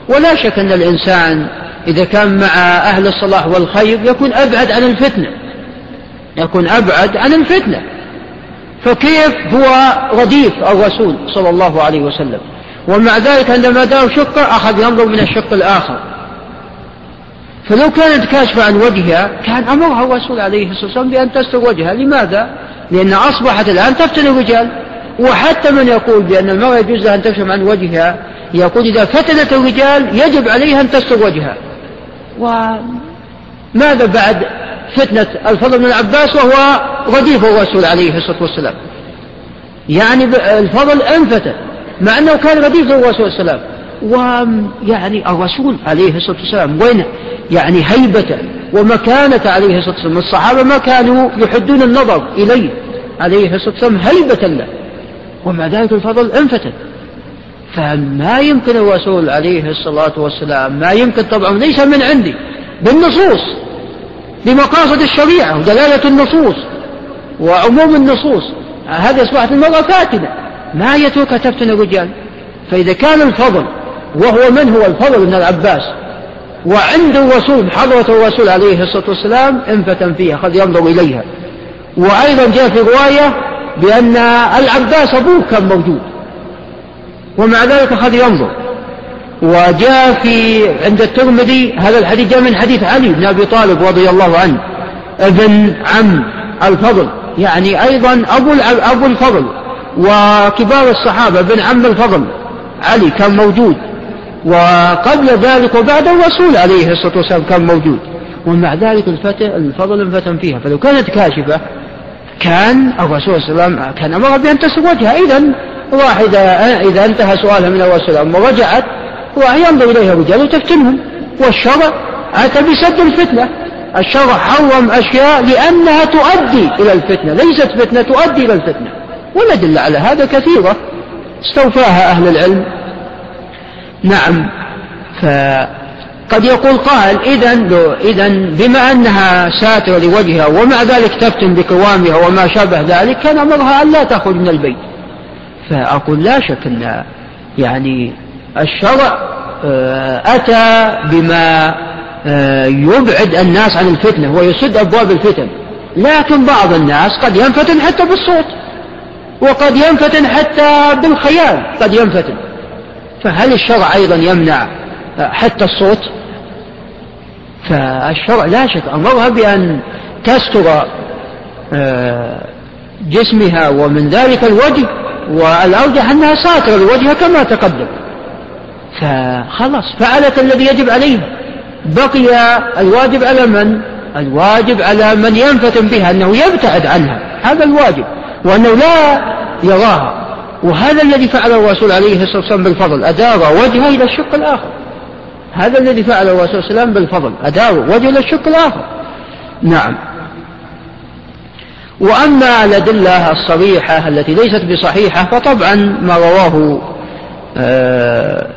Speaker 1: ولا شك أن الإنسان إذا كان مع أهل الصلاح والخير يكون أبعد عن الفتنة. يكون أبعد عن الفتنة. فكيف هو رديف الرسول صلى الله عليه وسلم؟ ومع ذلك عندما دار شقة أخذ ينظر من الشق الآخر. فلو كانت كاشفة عن وجهها كان أمرها الرسول عليه الصلاة والسلام بأن تستر وجهها. لماذا؟ لأن أصبحت الآن تفتن الرجال. وحتى من يقول بأن المرأة يجوز لها أن تكشف عن وجهها يقول إذا فتنت الرجال يجب عليها أن تستر وجهها. وماذا بعد؟ فتنة الفضل بن العباس وهو رديف الرسول عليه الصلاة والسلام. يعني الفضل انفتن مع أنه كان رديف الرسول صلى الله عليه وسلم ويعني الرسول عليه الصلاة والسلام وين؟ يعني هيبة ومكانة عليه الصلاة والسلام. الصحابة ما كانوا يحدون النظر إليه عليه الصلاة والسلام هيبة له. ومع ذلك الفضل انفتن فما يمكن الرسول عليه الصلاة والسلام ما يمكن طبعا ليس من عندي بالنصوص. بمقاصد الشريعة ودلالة النصوص وعموم النصوص. هذه أصبحت المرأة فاتنة. ما يتركها تفتن الرجال فإذا كان الفضل وهو من هو الفضل بن العباس وعند الرسول حضرة الرسول عليه الصلاة والسلام انفتن فيها قد ينظر إليها. وأيضا جاء في رواية بأن العباس أبوه كان موجود ومع ذلك قد ينظر. وجاء في عند الترمذي هذا الحديث جاء من حديث علي بن أبي طالب رضي الله عنه ابن عم الفضل يعني أيضا أبو أبو الفضل وكبار الصحابة بن عم الفضل علي كان موجود وقبل ذلك وبعد الرسول عليه الصلاة والسلام كان موجود ومع ذلك الفضل انفتن فيها فلو كانت كاشفة كان الرسول صلى الله عليه وسلم كان أمر بأن تسر وجهها إذا واحدة إذا انتهى سؤالها من الرسول ورجعت ينظر إليها الرجال وتفتنهم. والشرع أتى بسد الفتنة. الشرع حرم أشياء لأنها تؤدي إلى الفتنة. ليست فتنة تؤدي إلى الفتنة. والأدلة على هذا كثيرة. استوفاها أهل العلم. نعم. فقد يقول قائل إذا إذا بما أنها ساترة لوجهها ومع ذلك تفتن بقوامها وما شابه ذلك كان أمرها أن لا تخرج من البيت. فأقول لا شك أن يعني الشرع آه، أتى بما آه، يبعد الناس عن الفتنة ويسد أبواب الفتن. لكن بعض الناس قد ينفتن حتى بالصوت وقد ينفتن حتى بالخيال قد ينفتن. فهل الشرع أيضا يمنع حتى الصوت؟ فالشرع لا شك أمرها بأن تستر آه، جسمها ومن ذلك الوجه والأرجح أنها ساتر الوجه كما تقدم. فخلاص فعلت الذي يجب عليها بقي الواجب على من؟ الواجب على من ينفتن بها أنه يبتعد عنها. هذا الواجب وأنه لا يراها. وهذا الذي فعله الرسول عليه الصلاة والسلام بالفضل أدار وجهه إلى الشق الآخر. هذا الذي فعله الرسول صلى الله عليه وسلم بالفضل أدار وجهه إلى الشق الآخر. نعم. وأما الأدلة الصريحة التي ليست بصحيحة فطبعا ما رواه آه،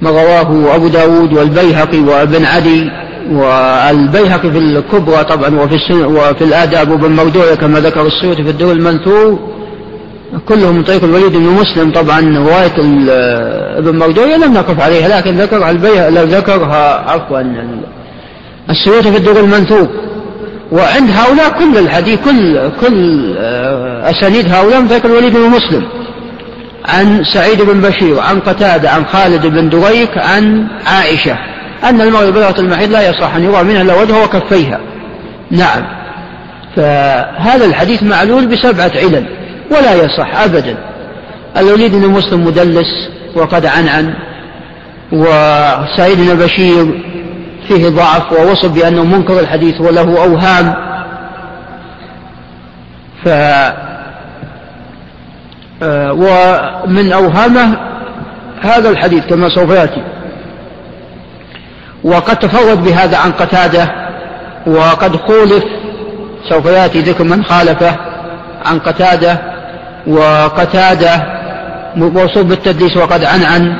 Speaker 1: ما رواه أبو داود والبيهقي وابن عدي والبيهقي في الكبرى طبعا وفي وفي الآداب وابن مردوية كما ذكر السيوطي في الدول المنثور. كلهم من طريق الوليد بن مسلم طبعا رواية ابن مردوية لم نقف عليها لكن ذكرها البيهقي ذكرها عفوا السيوطي في الدور المنثور. وعند هؤلاء كل الحديث كل كل آه، أسانيد هؤلاء من طريق الوليد بن مسلم. عن سعيد بن بشير عن قتادة عن خالد بن دريك عن عائشة أن المرأة بلغة المحيض لا يصح أن يرى منها إلا وجهها وكفيها نعم. فهذا الحديث معلول بسبعة علل ولا يصح أبدا. الوليد بن مسلم مدلس وقد عنعن وسعيد بن بشير فيه ضعف ووصف بأنه منكر الحديث وله أوهام. ومن أوهامه هذا الحديث كما سوف يأتي. وقد تفرد بهذا عن قتادة وقد خولف سوف يأتي ذكر من خالفه عن قتادة وقتادة موصوف بالتدليس وقد عنعن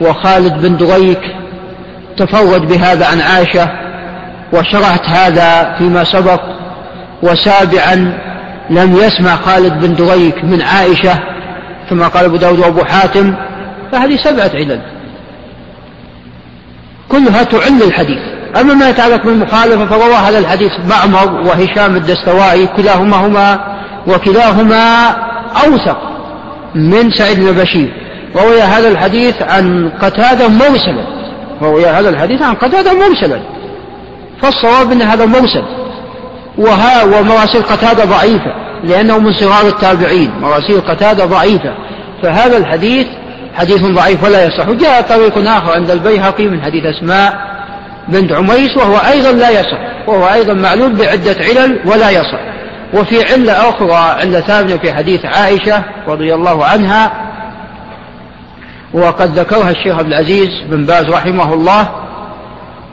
Speaker 1: وخالد بن دريك تفرد بهذا عن عائشة وشرحت هذا فيما سبق وسابعا لم يسمع خالد بن دريك من عائشة كما قال أبو داود وأبو حاتم فهذه سبعة علل. كلها تعل الحديث. أما ما يتعلق بالمخالفة فروى هذا الحديث معمر وهشام الدستوائي كلاهما هما وكلاهما أوثق من سعيد بن بشير. روي هذا الحديث عن قتادة مرسلا. روي هذا الحديث عن قتادة مرسلا. فالصواب أن هذا مرسل. وها ومراسيل قتادة ضعيفة لأنه من صغار التابعين. مراسيل قتادة ضعيفة. فهذا الحديث حديث ضعيف ولا يصح. وجاء طريق آخر عند البيهقي من حديث أسماء بنت عميس وهو أيضا لا يصح وهو أيضا معلول بعدة علل ولا يصح. وفي علة أخرى علة ثانية في حديث عائشة رضي الله عنها وقد ذكرها الشيخ عبد العزيز بن باز رحمه الله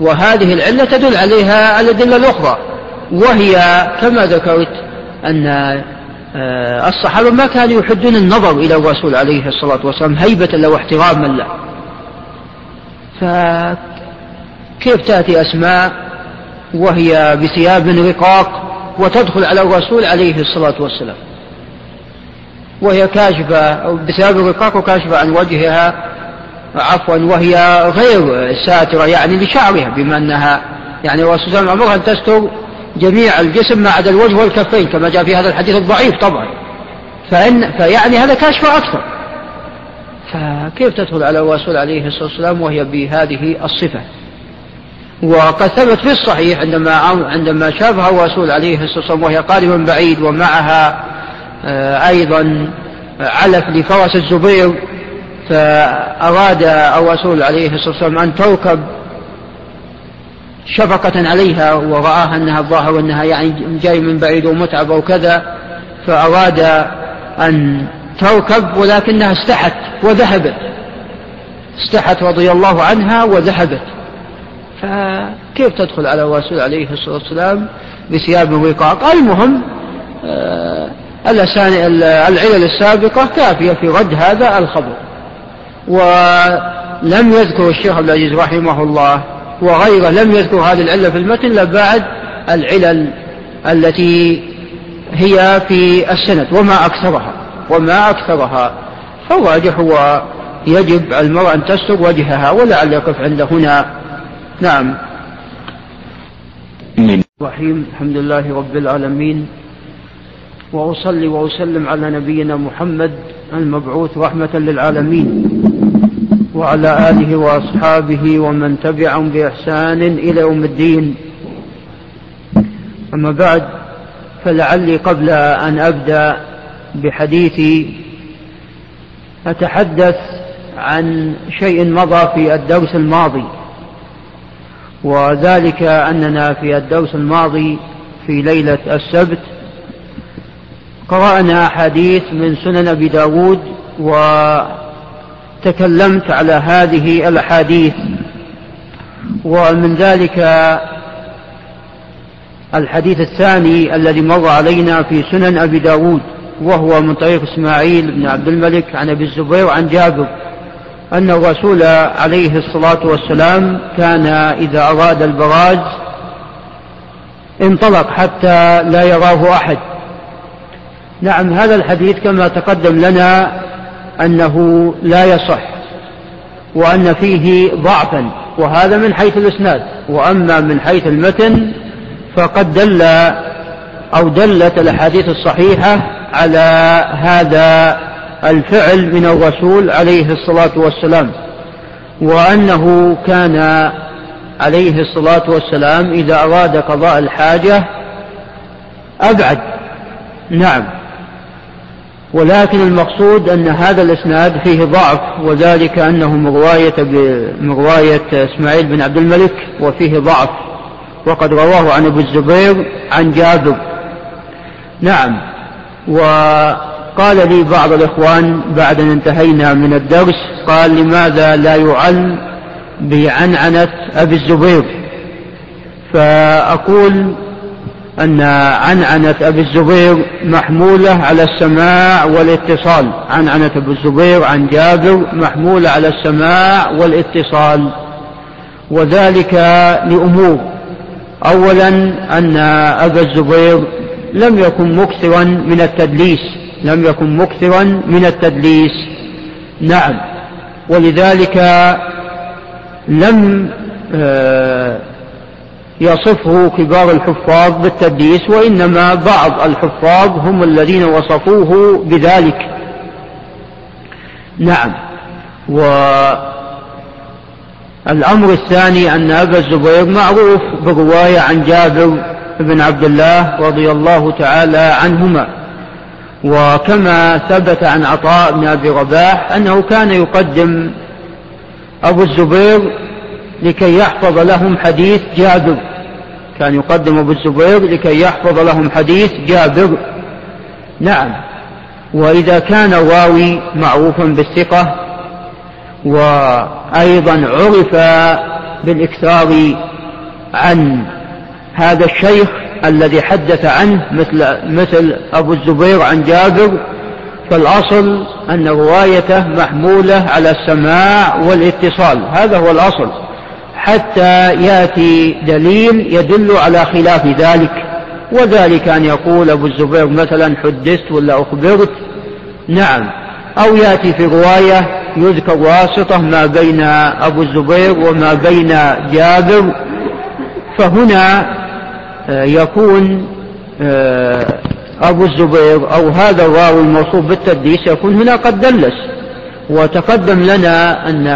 Speaker 1: وهذه العلة تدل عليها الأدلة الأخرى وهي كما ذكرت أن الصحابة ما كانوا يحدون النظر إلى الرسول عليه الصلاة والسلام هيبة له واحتراما له. فكيف تأتي أسماء وهي بثياب رقاق وتدخل على الرسول عليه الصلاة والسلام؟ وهي كاشفة بثياب رقاق وكاشفة عن وجهها عفوا وهي غير ساترة يعني لشعرها بما أنها يعني الرسول صلى الله عليه وسلم أن تستر جميع الجسم ما عدا الوجه والكفين كما جاء في هذا الحديث الضعيف طبعا. فإن فيعني هذا كاشف أكثر. فكيف تدخل على الرسول عليه الصلاة والسلام وهي بهذه الصفة؟ وقد ثبت في الصحيح عندما عندما شافها الرسول عليه الصلاة والسلام وهي قادمة بعيد ومعها آه، أيضا علف لفرس الزبير فأراد الرسول عليه الصلاة والسلام أن تركب شفقة عليها ورآها أنها الظاهر أنها يعني جاي من بعيد ومتعبة وكذا فأراد أن تركب ولكنها استحت وذهبت. استحت رضي الله عنها وذهبت. فكيف تدخل على الرسول عليه الصلاة والسلام بثياب رقاق المهم آه، العلل السابقة كافية في رد هذا الخبر. ولم يذكر الشيخ عبد العزيز رحمه الله وغيره لم يذكر هذه العلة في المتن إلا بعد العلل التي هي في السند وما أكثرها وما أكثرها. فالراجح هو يجب على المرأة أن تستر وجهها ولعل يقف عند هنا. نعم. الرحيم الحمد لله رب العالمين. وأصلي وأسلم على نبينا محمد المبعوث رحمة للعالمين. وعلى آله وأصحابه ومن تبعهم بإحسان إلى يوم الدين. أما بعد فلعلي قبل أن أبدأ بحديثي أتحدث عن شيء مضى في الدرس الماضي وذلك أننا في الدرس الماضي في ليلة السبت قرأنا أحاديث من سنن أبي داود وتكلمت على هذه الأحاديث ومن ذلك الحديث الثاني الذي مر علينا في سنن أبي داود وهو من طريق إسماعيل بن عبد الملك عن أبي الزبير عن جابر أن الرسول عليه الصلاة والسلام كان إذا أراد البراز انطلق حتى لا يراه أحد. نعم هذا الحديث كما تقدم لنا أنه لا يصح وأن فيه ضعفا وهذا من حيث الإسناد. وأما من حيث المتن فقد دل أو دلت الأحاديث الصحيحة على هذا الفعل من الرسول عليه الصلاة والسلام. وأنه كان عليه الصلاة والسلام إذا أراد قضاء الحاجة أبعد. نعم. ولكن المقصود أن هذا الإسناد فيه ضعف وذلك أنه من رواية, من رواية إسماعيل بن عبد الملك وفيه ضعف. وقد رواه عن أبو الزبير عن جابر. نعم. وقال لي بعض الإخوان بعد أن انتهينا من الدرس قال لماذا لا يعل بعنعنة أبي الزبير؟ فأقول أن عنعنة أبي الزبير محمولة على السماع والاتصال. عنعنة أبي الزبير عن جابر محمولة على السماع والاتصال. وذلك لأمور. أولا أن أبا الزبير لم يكن مكثرا من التدليس. لم يكن مكثرا من التدليس. نعم. ولذلك لم آه، يصفه كبار الحفاظ بالتدليس وإنما بعض الحفاظ هم الذين وصفوه بذلك. نعم. والأمر الثاني أن أبا الزبير معروف برواية عن جابر بن عبد الله رضي الله تعالى عنهما. وكما ثبت عن عطاء بن أبي رباح أنه كان يقدم أبو الزبير لكي يحفظ لهم حديث جابر. كان يقدم أبو الزبير لكي يحفظ لهم حديث جابر. نعم. وإذا كان الراوي معروفا بالثقة وأيضا عرف بالإكثار عن هذا الشيخ الذي حدث عنه مثل, مثل أبو الزبير عن جابر فالأصل أن روايته محمولة على السماع والاتصال. هذا هو الأصل. حتى يأتي دليل يدل على خلاف ذلك وذلك أن يقول أبو الزبير مثلا حدثت ولا أخبرت؟ نعم. أو يأتي في رواية يذكر واسطة ما بين أبو الزبير وما بين جابر فهنا آه، يكون آه، أبو الزبير أو هذا الراوي الموصوف بالتدليس يكون هنا قد دلس. وتقدم لنا أن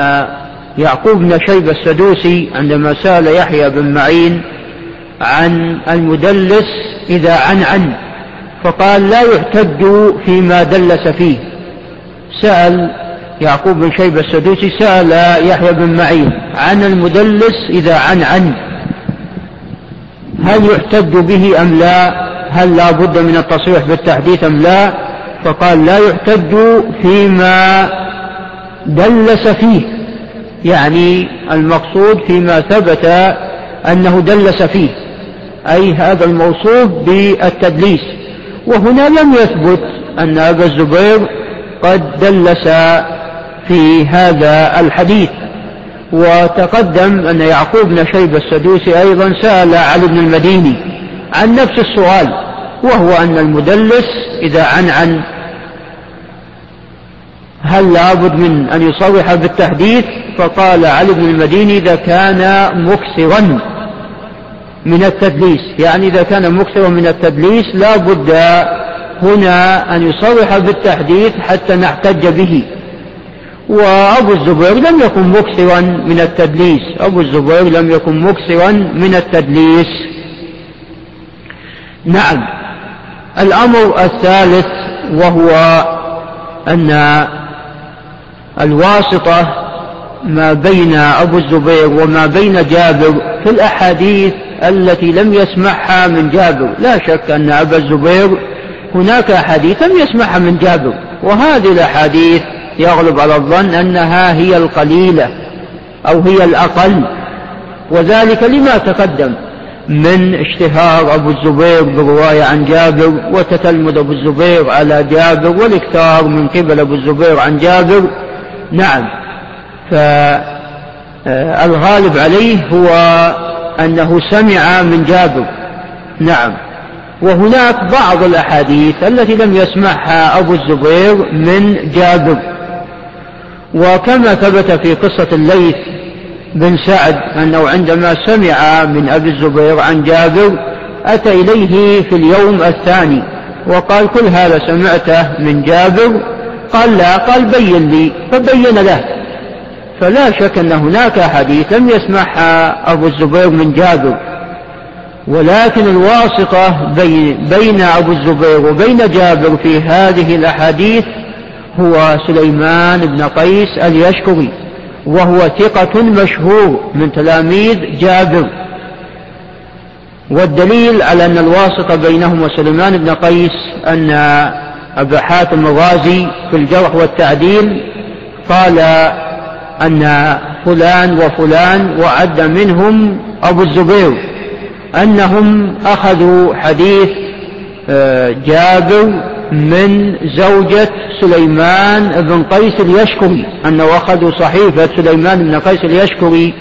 Speaker 1: يعقوب بن شيبة السدوسي عندما سأل يحيى بن معين عن المدلس إذا عن عن فقال لا يحتج فيما دلس فيه. سأل يعقوب بن شيبة السدوسي سأل يحيى بن معين عن المدلس إذا عن عن هل يحتج به أم لا؟ هل لا بد من التصريح بالتحديث أم لا؟ فقال لا يحتج فيما دلس فيه. يعني المقصود فيما ثبت أنه دلس فيه أي هذا الموصوف بالتدليس. وهنا لم يثبت أن أبا الزبير قد دلس في هذا الحديث. وتقدم أن يعقوب بن شيبة السدوسي أيضا سأل علي بن المديني عن نفس السؤال وهو أن المدلس إذا عن عن هل لابد من أن يصرح بالتحديث؟ فقال علي بن المديني إذا كان مكثرا من التدليس. يعني إذا كان مكثرا من التدليس لا بد هنا أن يصرح بالتحديث حتى نحتج به. وأبو الزبير لم يكن مكثرا من التدليس. أبو الزبير لم يكن مكثرا من التدليس. نعم. الأمر الثالث وهو أن الواسطة ما بين أبو الزبير وما بين جابر في الأحاديث التي لم يسمعها من جابر. لا شك أن أبا الزبير هناك أحاديث لم يسمعها من جابر وهذه الأحاديث يغلب على الظن أنها هي القليلة أو هي الأقل وذلك لما تقدم من اشتهار أبو الزبير بالرواية عن جابر وتتلمذ أبو الزبير على جابر والاكثار من قبل أبو الزبير عن جابر. نعم. فالغالب عليه هو أنه سمع من جابر. نعم. وهناك بعض الأحاديث التي لم يسمعها أبو الزبير من جابر. وكما ثبت في قصة الليث بن سعد أنه عندما سمع من أبي الزبير عن جابر أتى إليه في اليوم الثاني وقال كل هذا سمعته من جابر قال لا قال بين لي فبين له. فلا شك أن هناك حديث لم يسمعها أبو الزبير من جابر. ولكن الواسطة بين أبو الزبير وبين جابر في هذه الأحاديث هو سليمان بن قيس اليشكري وهو ثقة مشهور من تلاميذ جابر. والدليل على أن الواسطة بينهم وسليمان بن قيس أن أبا حاتم الرازي في الجرح والتعديل قال أن فلان وفلان وعد منهم أبو الزبير أنهم أخذوا حديث آه، جابر من زوجة سليمان بن قيس اليشكري أنه أخذوا صحيفة سليمان بن قيس اليشكري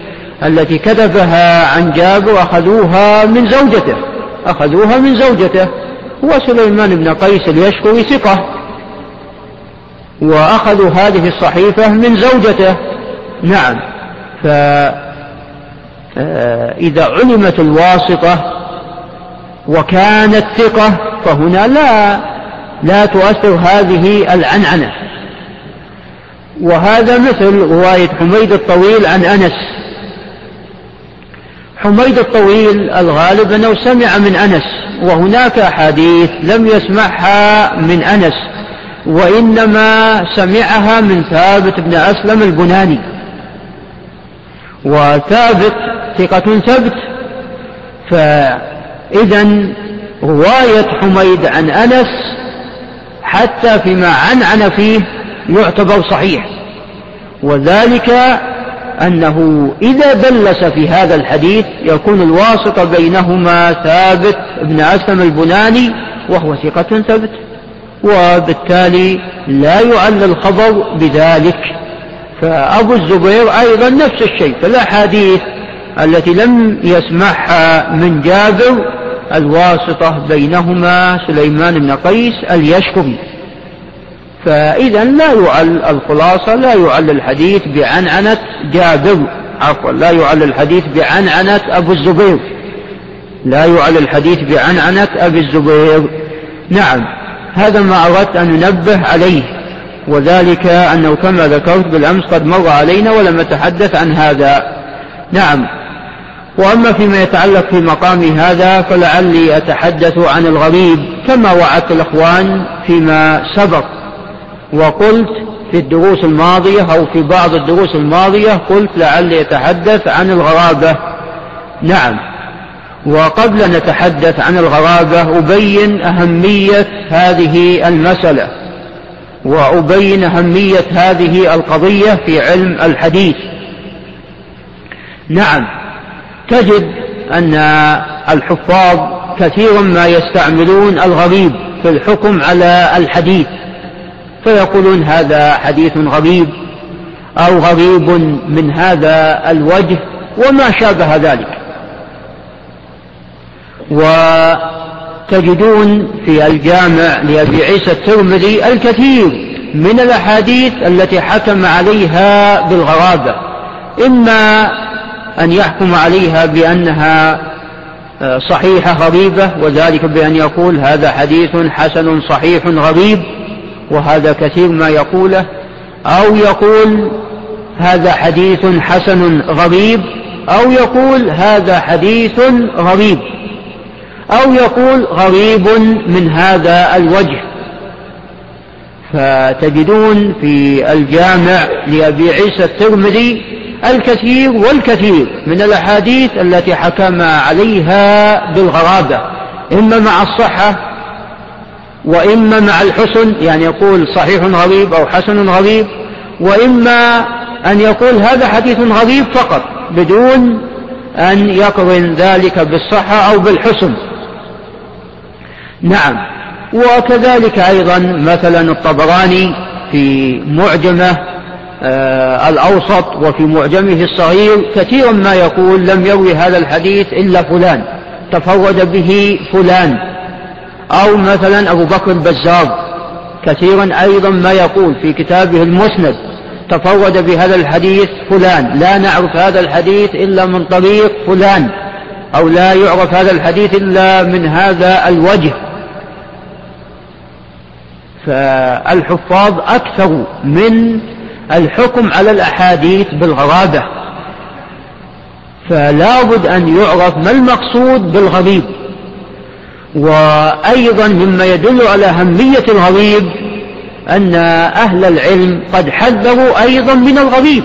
Speaker 1: التي كتبها عن جابر أخذوها من زوجته أخذوها من زوجته. وسليمان بن قيس اليشكري ثقة وأخذوا هذه الصحيفة من زوجته. نعم فإذا علمت الواسطة وكانت ثقة فهنا لا لا تؤثر هذه العنعنة. وهذا مثل رواية حميد الطويل عن أنس. حميد الطويل الغالب أنه سمع من أنس وهناك أحاديث لم يسمعها من أنس وإنما سمعها من ثابت بن أسلم البناني. وثابت ثقة ثبت فإذا رواية حميد عن أنس حتى فيما عنعن فيه يعتبر صحيح. وذلك أنه إذا دلس في هذا الحديث يكون الواسطة بينهما ثابت بن أسلم البناني وهو ثقة ثبت وبالتالي لا يعل الخبر بذلك. فأبو الزبير أيضا نفس الشيء فالأحاديث التي لم يسمعها من جابر الواسطة بينهما سليمان بن قيس اليشكري. فإذا لا يعل الخلاصة لا يعل الحديث بعنعنة جابر عفوا لا يعل الحديث بعنعنة أبو الزبير. لا يعل الحديث بعنعنة أبي الزبير. نعم هذا ما أردت أن ننبه عليه وذلك أنه كما ذكرت بالأمس قد مر علينا ولم نتحدث عن هذا. نعم وأما فيما يتعلق في مقام هذا فلعلي أتحدث عن الغريب كما وعدت الأخوان فيما سبق. وقلت في الدروس الماضية أو في بعض الدروس الماضية قلت لعلي أتحدث عن الغرابة. نعم. وقبل أن نتحدث عن الغرابة أبين أهمية هذه المسألة وأبين أهمية هذه القضية في علم الحديث. نعم. تجد أن الحفاظ كثيرا ما يستعملون الغريب في الحكم على الحديث. فيقولون هذا حديث غريب أو غريب من هذا الوجه وما شابه ذلك. وتجدون في الجامع لأبي عيسى الترمذي الكثير من الأحاديث التي حكم عليها بالغرابة إما أن يحكم عليها بأنها صحيحة غريبة وذلك بأن يقول هذا حديث حسن صحيح غريب وهذا كثير ما يقوله أو يقول هذا حديث حسن غريب أو يقول هذا حديث غريب أو يقول غريب من هذا الوجه. فتجدون في الجامع لأبي عيسى الترمذي الكثير والكثير من الأحاديث التي حكم عليها بالغرابة إما مع الصحة وإما مع الحسن يعني يقول صحيح غريب أو حسن غريب وإما أن يقول هذا حديث غريب فقط بدون أن يقرن ذلك بالصحة أو بالحسن. نعم. وكذلك أيضا مثلا الطبراني في معجمة آه الأوسط وفي معجمه الصغير كثيرا ما يقول لم يروي هذا الحديث إلا فلان تفرد به فلان. أو مثلا أبو بكر البزار كثيرا أيضا ما يقول في كتابه المسند تفرد بهذا الحديث فلان لا نعرف هذا الحديث إلا من طريق فلان أو لا يعرف هذا الحديث إلا من هذا الوجه. فالحفاظ أكثر من الحكم على الأحاديث بالغرابة. فلا بد أن يعرف ما المقصود بالغريب. وأيضا مما يدل على أهمية الغريب أن أهل العلم قد حذروا أيضا من الغريب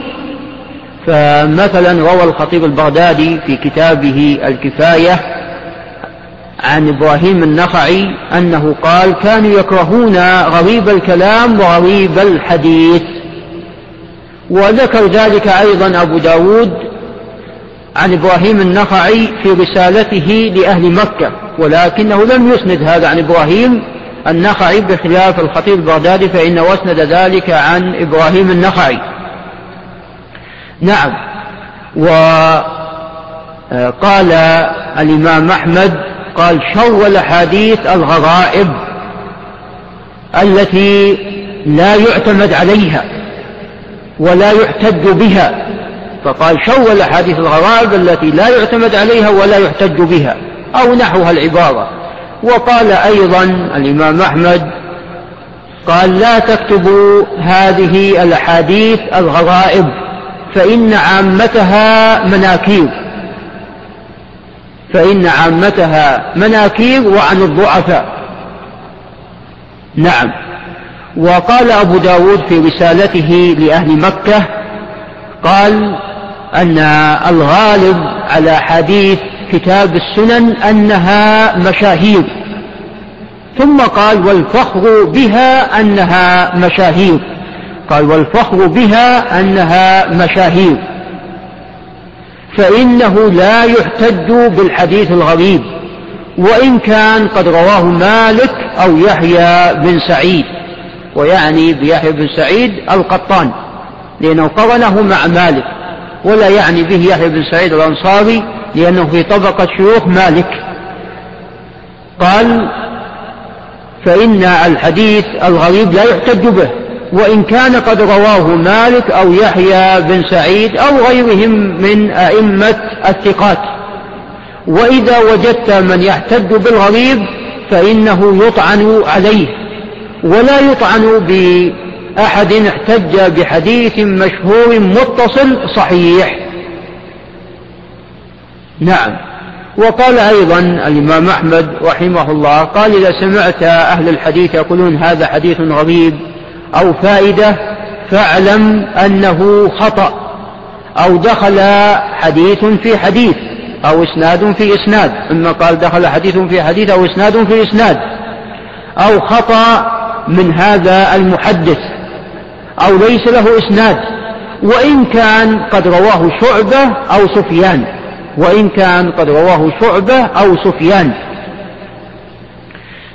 Speaker 1: فمثلا روى الخطيب البغدادي في كتابه الكفاية عن إبراهيم النخعي أنه قال كانوا يكرهون غريب الكلام وغريب الحديث. وذكر ذلك أيضا أبو داود عن إبراهيم النخعي في رسالته لأهل مكة ولكنه لم يسند هذا عن إبراهيم النخعي بخلاف الخطيب البغدادي فإنه أسند ذلك عن إبراهيم النخعي. نعم. وقال الإمام أحمد قال شر الأحاديث الغرائب التي لا يعتمد عليها ولا يحتج بها فقال شر الأحاديث الغرائب التي لا يعتمد عليها ولا يحتج بها أو نحوها العبارة. وقال أيضا الإمام أحمد قال لا تكتبوا هذه الأحاديث الغرائب فإن عامتها مناكير. فإن عامتها مناكير وعن الضعفاء. نعم. وقال أبو داود في رسالته لأهل مكة قال أن الغالب على حديث كتاب السنن أنها مشاهير. ثم قال والفخر بها أنها مشاهير. قال والفخر بها أنها مشاهير. فإنه لا يحتج بالحديث الغريب وإن كان قد رواه مالك أو يحيى بن سعيد ويعني بيحيى بن سعيد القطان لأنه قرنه مع مالك. ولا يعني به يحيى بن سعيد الأنصاري لأنه في طبقة شيوخ مالك. قال فإن الحديث الغريب لا يحتج به وإن كان قد رواه مالك أو يحيى بن سعيد أو غيرهم من أئمة الثقات. وإذا وجدت من يحتج بالغريب فإنه يطعن عليه ولا يطعن بأحد احتج بحديث مشهور متصل صحيح. نعم. وقال أيضا الإمام أحمد رحمه الله قال إذا سمعت أهل الحديث يقولون هذا حديث غريب أو فائدة فاعلم أنه خطأ أو دخل حديث في حديث أو إسناد في إسناد إما قال دخل حديث في حديث أو إسناد في إسناد أو خطأ من هذا المحدث. أو ليس له إسناد وإن كان قد رواه شعبة أو سفيان وإن كان قد رواه شعبة أو سفيان.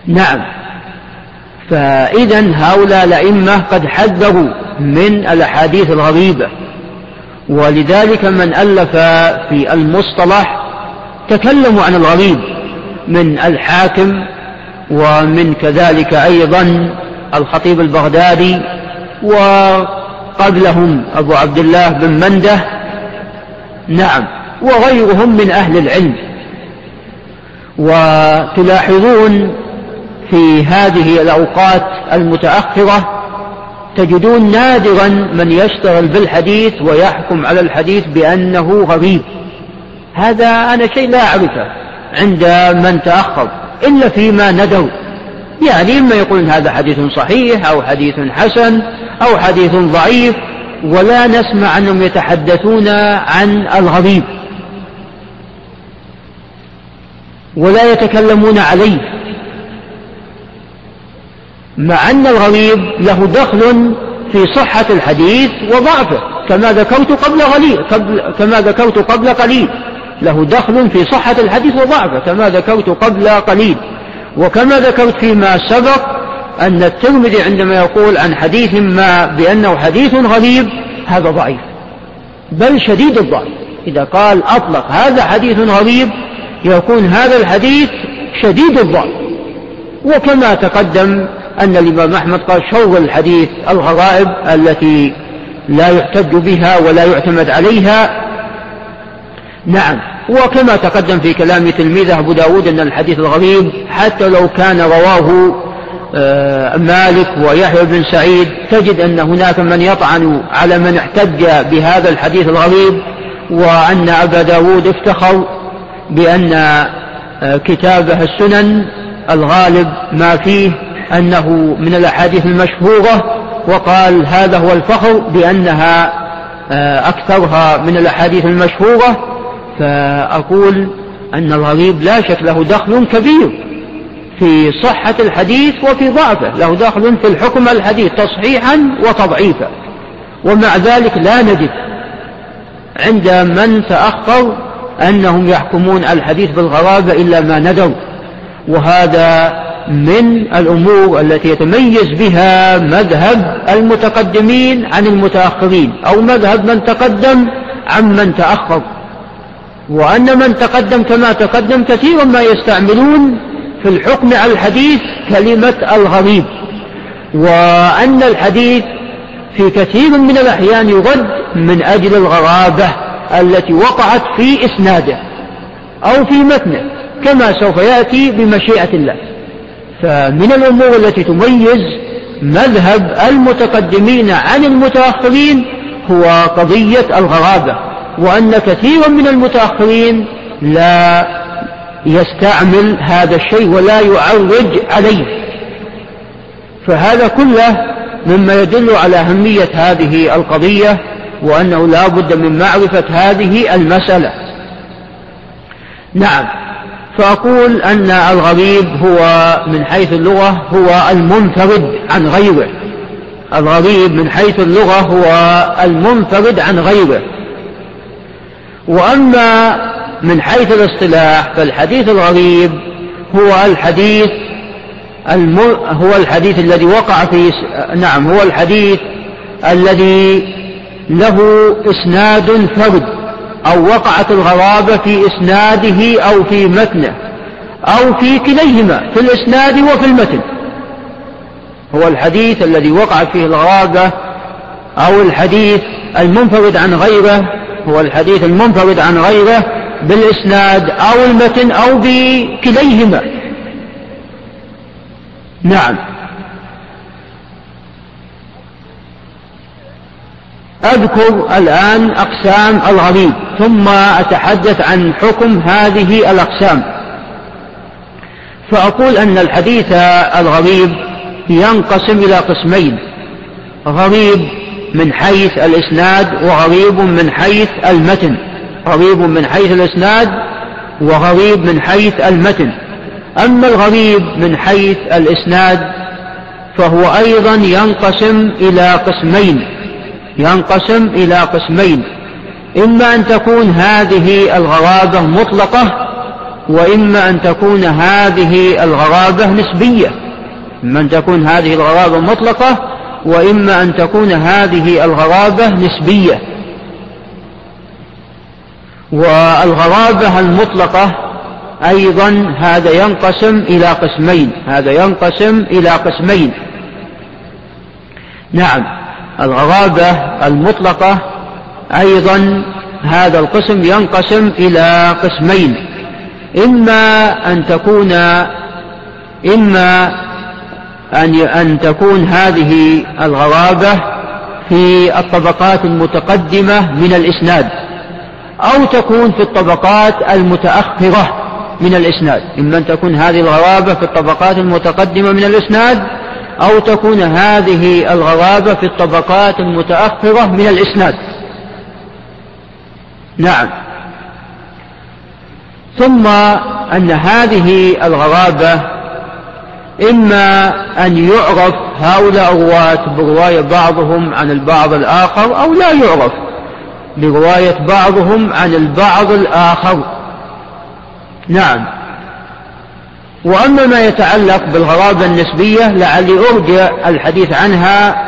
Speaker 1: نعم. فإذا هؤلاء الأئمة قد حذروا من الأحاديث الغريبة ولذلك من ألف في المصطلح تكلموا عن الغريب من الحاكم ومن كذلك أيضا الخطيب البغدادي وقبلهم أبو عبد الله بن منده نعم وغيرهم من أهل العلم. وتلاحظون في هذه الأوقات المتأخرة تجدون نادرا من يشتغل بالحديث ويحكم على الحديث بأنه غريب. هذا أنا شيء لا أعرفه عند من تأخر إلا فيما ندوا. يعني إما يقولون هذا حديث صحيح أو حديث حسن أو حديث ضعيف ولا نسمع أنهم يتحدثون عن الغريب ولا يتكلمون عليه مع أن الغريب له دخل في صحة الحديث وضعفه كما ذكرت قبل قليل قبل كما ذكرت قبل قليل له دخل في صحة الحديث وضعفه كما ذكرت قبل قليل. وكما ذكرت فيما سبق أن الترمذي عندما يقول عن حديث ما بأنه حديث غريب هذا ضعيف بل شديد الضعف. إذا قال أطلق هذا حديث غريب يكون هذا الحديث شديد الضعف. وكما تقدم أن الإمام أحمد قال شر الحديث الغرائب التي لا يحتج بها ولا يعتمد عليها نعم. وكما تقدم في كلام تلميذه أبو داود أن الحديث الغريب حتى لو كان رواه آه، مالك ويحيى بن سعيد تجد أن هناك من يطعن على من احتج بهذا الحديث الغريب وأن أبا داود افتخر بأن آه، كتابه السنن الغالب ما فيه أنه من الأحاديث المشهورة وقال هذا هو الفخر بأنها آه، أكثرها من الأحاديث المشهورة فأقول أن الغريب لا شك له دخل كبير في صحة الحديث وفي ضعفه له دخل في الحكم الحديث تصحيحا وتضعيفا. ومع ذلك لا نجد عند من تأخر أنهم يحكمون الحديث بالغرابة إلا ما ندوا. وهذا من الأمور التي يتميز بها مذهب المتقدمين عن المتأخرين أو مذهب من تقدم عن من تأخر. وأن من تقدم كما تقدم كثيرا ما يستعملون في الحكم على الحديث كلمة الغريب وأن الحديث في كثير من الأحيان يرد من أجل الغرابة التي وقعت في إسناده أو في متنه كما سوف يأتي بمشيئة الله. فمن الأمور التي تميز مذهب المتقدمين عن المتأخرين هو قضية الغرابة. وأن كثيرا من المتأخرين لا يستعمل هذا الشيء ولا يعرج عليه. فهذا كله مما يدل على أهمية هذه القضية وأنه لا بد من معرفة هذه المسألة. نعم فأقول أن الغريب هو من حيث اللغة هو المنفرد عن غيره. الغريب من حيث اللغة هو المنفرد عن غيره. وأما من حيث الاصطلاح فالحديث الغريب هو الحديث الم... هو الحديث الذي وقع في نعم هو الحديث الذي له إسناد فرد أو وقعت الغرابة في إسناده أو في متنه أو في كليهما في الإسناد وفي المتن. هو الحديث الذي وقعت فيه الغرابة أو الحديث المنفرد عن غيره هو الحديث المنفرد عن غيره بالإسناد أو المتن أو بكليهما. نعم. أذكر الآن أقسام الغريب ثم أتحدث عن حكم هذه الأقسام. فأقول أن الحديث الغريب ينقسم إلى قسمين غريب من حيث الإسناد وغريب من حيث المتن. غريب من حيث الإسناد وغريب من حيث المتن. أما الغريب من حيث الإسناد فهو أيضا ينقسم إلى قسمين. ينقسم إلى قسمين. إما أن تكون هذه الغرابة مطلقة وإما أن تكون هذه الغرابة نسبية. إما أن تكون هذه الغرابة مطلقة وإما أن تكون هذه الغرابة نسبية. والغرابة المطلقة أيضا هذا ينقسم إلى قسمين. هذا ينقسم إلى قسمين. نعم الغرابة المطلقة أيضا هذا القسم ينقسم إلى قسمين. إما أن تكون إما أن أن تكون هذه الغرابة في الطبقات المتقدمة من الإسناد أو تكون في الطبقات المتأخرة من الإسناد. إما أن تكون هذه الغرابة في الطبقات المتقدمة من الإسناد أو تكون هذه الغرابة في الطبقات المتأخرة من الإسناد. نعم. ثم أن هذه الغرابة إما أن يعرف هؤلاء الرواة برواية بعضهم عن البعض الآخر أو لا يعرف برواية بعضهم عن البعض الآخر. نعم. وأما ما يتعلق بالغرابة النسبية لعلي أرجع الحديث عنها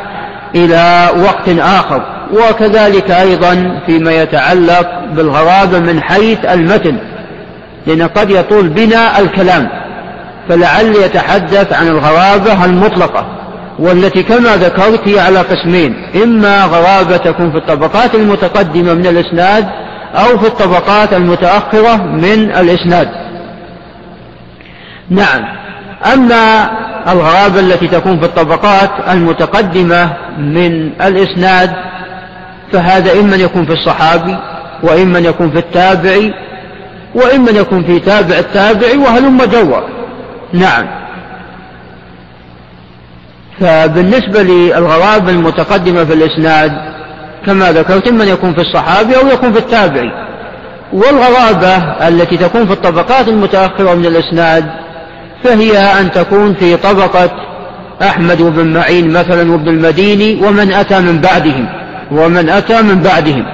Speaker 1: إلى وقت آخر. وكذلك أيضا فيما يتعلق بالغرابة من حيث المتن لأن قد يطول بنا الكلام. فلعل يتحدث عن الغرابة المطلقة والتي كما ذكرت هي على قسمين إما غرابة تكون في الطبقات المتقدمة من الإسناد أو في الطبقات المتأخرة من الإسناد. نعم. أما الغرابة التي تكون في الطبقات المتقدمة من الإسناد فهذا إما يكون في الصحابي وإما يكون في التابعي وإما يكون في تابع التابعي وهلم جوا. نعم. فبالنسبة للغرابة المتقدمة في الإسناد كما ذكرت إما يكون في الصحابي أو يكون في التابعي. والغرابة التي تكون في الطبقات المتأخرة من الإسناد فهي أن تكون في طبقة أحمد وابن معين مثلا وابن المديني ومن أتى من بعدهم ومن أتى من بعدهم.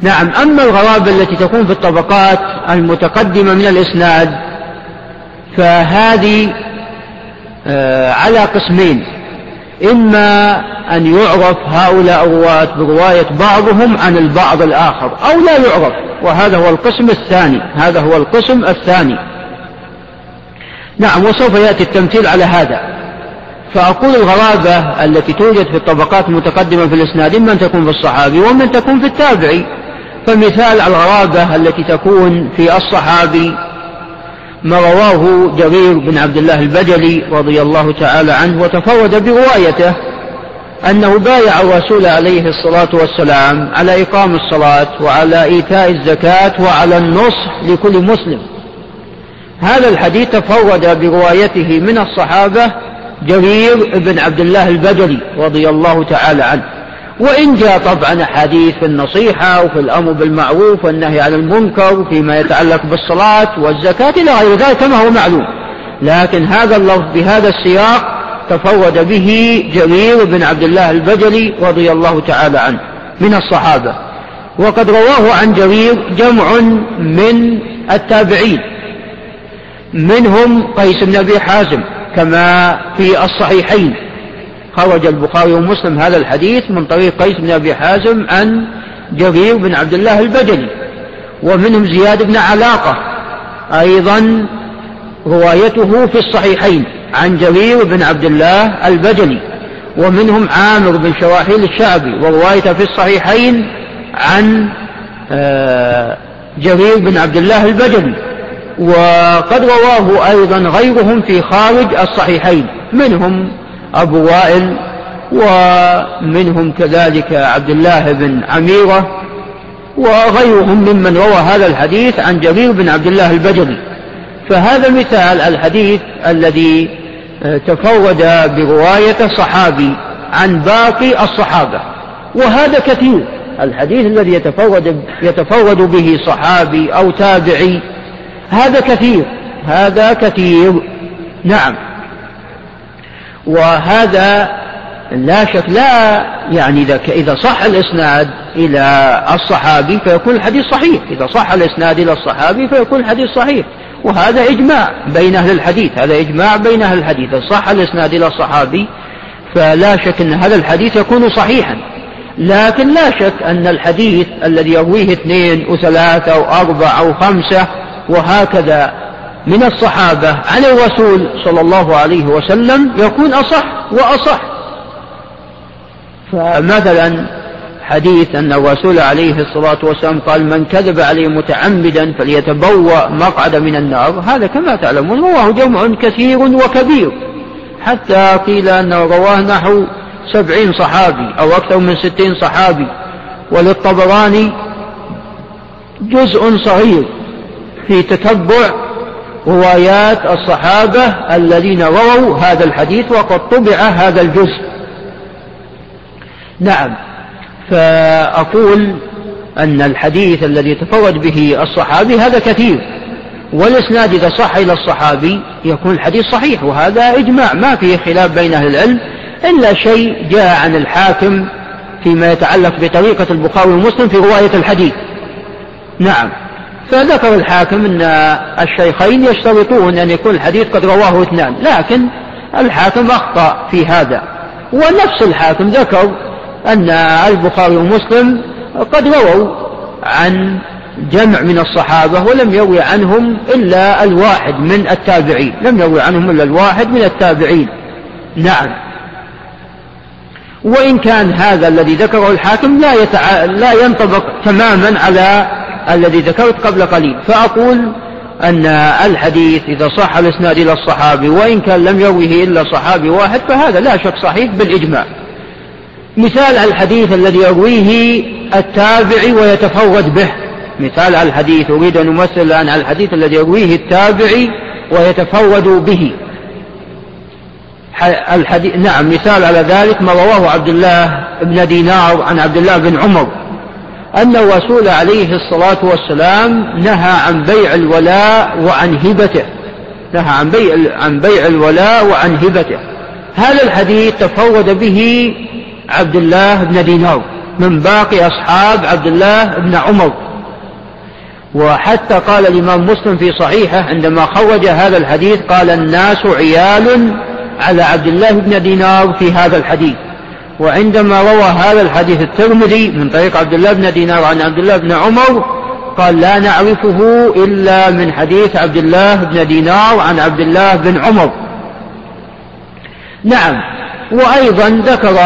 Speaker 1: نعم أما الغرابة التي تكون في الطبقات المتقدمة من الإسناد فهذه آه، على قسمين. إما أن يعرف هؤلاء الرواة برواية بعضهم عن البعض الآخر أو لا يعرف. وهذا هو القسم الثاني. هذا هو القسم الثاني. نعم وسوف يأتي التمثيل على هذا. فأقول الغرابة التي توجد في الطبقات المتقدمة في الإسناد إما أن تكون في الصحابي وإما أن تكون في التابعي. فمثال الغرابة التي تكون في الصحابي ما رواه جرير بن عبد الله البجلي رضي الله تعالى عنه وتفرد بروايته أنه بايع الرسول عليه الصلاة والسلام على إقام الصلاة وعلى إيتاء الزكاة وعلى النصح لكل مسلم. هذا الحديث تفرد بروايته من الصحابة جرير بن عبد الله البجلي رضي الله تعالى عنه. وإن جاء طبعا أحاديث في النصيحة وفي الأمر بالمعروف والنهي عن المنكر فيما يتعلق بالصلاة والزكاة إلى غير ذلك كما هو معلوم. لكن هذا اللفظ بهذا السياق تفرد به جرير بن عبد الله البجلي رضي الله تعالى عنه من الصحابة. وقد رواه عن جرير جمع من التابعين. منهم قيس بن أبي حازم كما في الصحيحين. خرج البخاري ومسلم هذا الحديث من طريق قيس بن أبي حازم عن جرير بن عبد الله البجلي ومنهم زياد بن علاقة أيضا روايته في الصحيحين عن جرير بن عبد الله البجلي ومنهم عامر بن شواحيل الشعبي وروايته في الصحيحين عن آه، جرير بن عبد الله البجلي وقد رواه أيضا غيرهم في خارج الصحيحين منهم أبو وائل ومنهم كذلك عبد الله بن عميرة وغيرهم ممن روى هذا الحديث عن جرير بن عبد الله البجلي فهذا مثال الحديث الذي آه، تفرد برواية صحابي عن باقي الصحابة. وهذا كثير. الحديث الذي يتفرد يتفرد به صحابي أو تابعي هذا كثير. هذا كثير. نعم. وهذا لا شك لا يعني إذا إذا صح الإسناد إلى الصحابي فيكون الحديث صحيح إذا صح الإسناد إلى الصحابي فيكون الحديث صحيح وهذا إجماع بين أهل الحديث هذا إجماع بين أهل الحديث إذا صح الإسناد إلى الصحابي فلا شك أن هذا الحديث يكون صحيحا لكن لا شك أن الحديث الذي يرويه اثنين وثلاثة وأربعة أو خمسة وهكذا من الصحابة عن الرسول صلى الله عليه وسلم يكون أصح وأصح. فمثلا حديث أن الرسول عليه الصلاة والسلام قال من كذب عليه متعمدا فليتبوأ مقعد من النار. هذا كما تعلمون رواه جمع كثير وكبير. حتى قيل أنه رواه نحو سبعين صحابي أو أكثر من ستين صحابي. وللطبراني جزء صغير في تتبع روايات الصحابة الذين رووا هذا الحديث وقد طبع هذا الجزء. نعم فأقول أن الحديث الذي تفرد به الصحابي هذا كثير والإسناد إذا صح إلى الصحابي يكون الحديث صحيح وهذا إجماع ما فيه خلاف بين أهل العلم إلا شيء جاء عن الحاكم فيما يتعلق بطريقة البخاري ومسلم في رواية الحديث. نعم. فذكر الحاكم أن الشيخين يشترطون أن يكون الحديث قد رواه اثنان لكن الحاكم أخطأ في هذا. ونفس الحاكم ذكر أن البخاري ومسلم قد رووا عن جمع من الصحابة ولم يروي عنهم إلا الواحد من التابعين لم يروي عنهم إلا الواحد من التابعين. نعم. وإن كان هذا الذي ذكره الحاكم لا, يتع... لا ينطبق تماما على الذي ذكرت قبل قليل. فأقول أن الحديث إذا صح الإسناد إلى الصحابي وإن كان لم يروه إلا صحابي واحد فهذا لا شك صحيح بالإجماع. مثال الحديث الذي يرويه التابعي ويتفرد به. مثال الحديث أريد أن أمثل الآن على الحديث الذي يرويه التابعي ويتفرد به. الحديث نعم مثال على ذلك ما رواه عبد الله بن دينار عن عبد الله بن عمر. أن الرسول عليه الصلاة والسلام نهى عن بيع الولاء وعن هبته. نهى عن بيع عن بيع الولاء وعن هبته. هذا الحديث تفرد به عبد الله بن دينار من باقي أصحاب عبد الله بن عمر. وحتى قال الإمام مسلم في صحيحه عندما خرج هذا الحديث قال الناس عيال على عبد الله بن دينار في هذا الحديث. وعندما روى هذا الحديث الترمذي من طريق عبد الله بن دينار عن عبد الله بن عمر قال لا نعرفه إلا من حديث عبد الله بن دينار عن عبد الله بن عمر. نعم وأيضا ذكر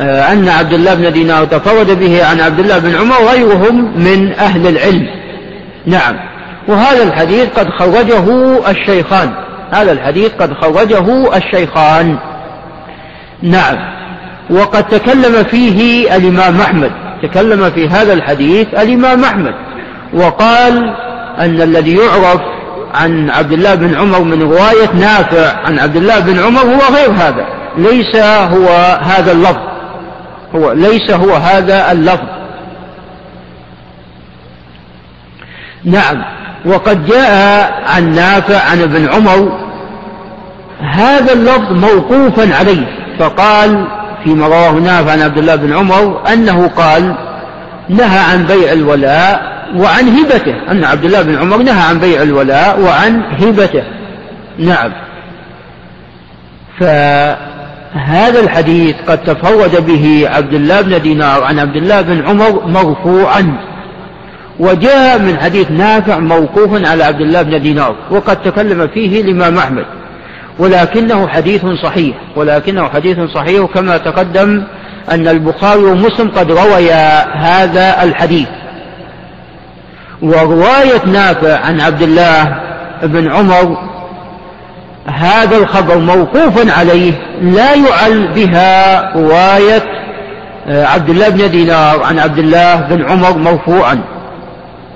Speaker 1: آه، أن عبد الله بن دينار تفرد به عن عبد الله بن عمر غيرهم من أهل العلم. نعم وهذا الحديث قد خرجه الشيخان. هذا الحديث قد خرجه الشيخان. نعم وقد تكلم فيه الإمام أحمد. تكلم في هذا الحديث الإمام أحمد. وقال أن الذي يعرف عن عبد الله بن عمر من رواية نافع عن عبد الله بن عمر هو غير هذا. ليس هو هذا اللفظ. هو ليس هو هذا اللفظ. نعم. وقد جاء عن نافع عن ابن عمر. هذا اللفظ موقوفا عليه. فقال فيما رواه نافع عن عبد الله بن عمر أنه قال نهى عن بيع الولاء وعن هبته. أن عبد الله بن عمر نهى عن بيع الولاء وعن هبته. نعم. فهذا الحديث قد تفرد به عبد الله بن دينار عن عبد الله بن عمر مرفوعا. وجاء من حديث نافع موقوفا على عبد الله بن دينار. وقد تكلم فيه الإمام أحمد. ولكنه حديث صحيح ولكنه حديث صحيح كما تقدم أن البخاري ومسلم قد رويا هذا الحديث. ورواية نافع عن عبد الله بن عمر هذا الخبر موقوفا عليه لا يعل بها رواية آه، عبد الله بن دينار عن عبد الله بن عمر مرفوعا.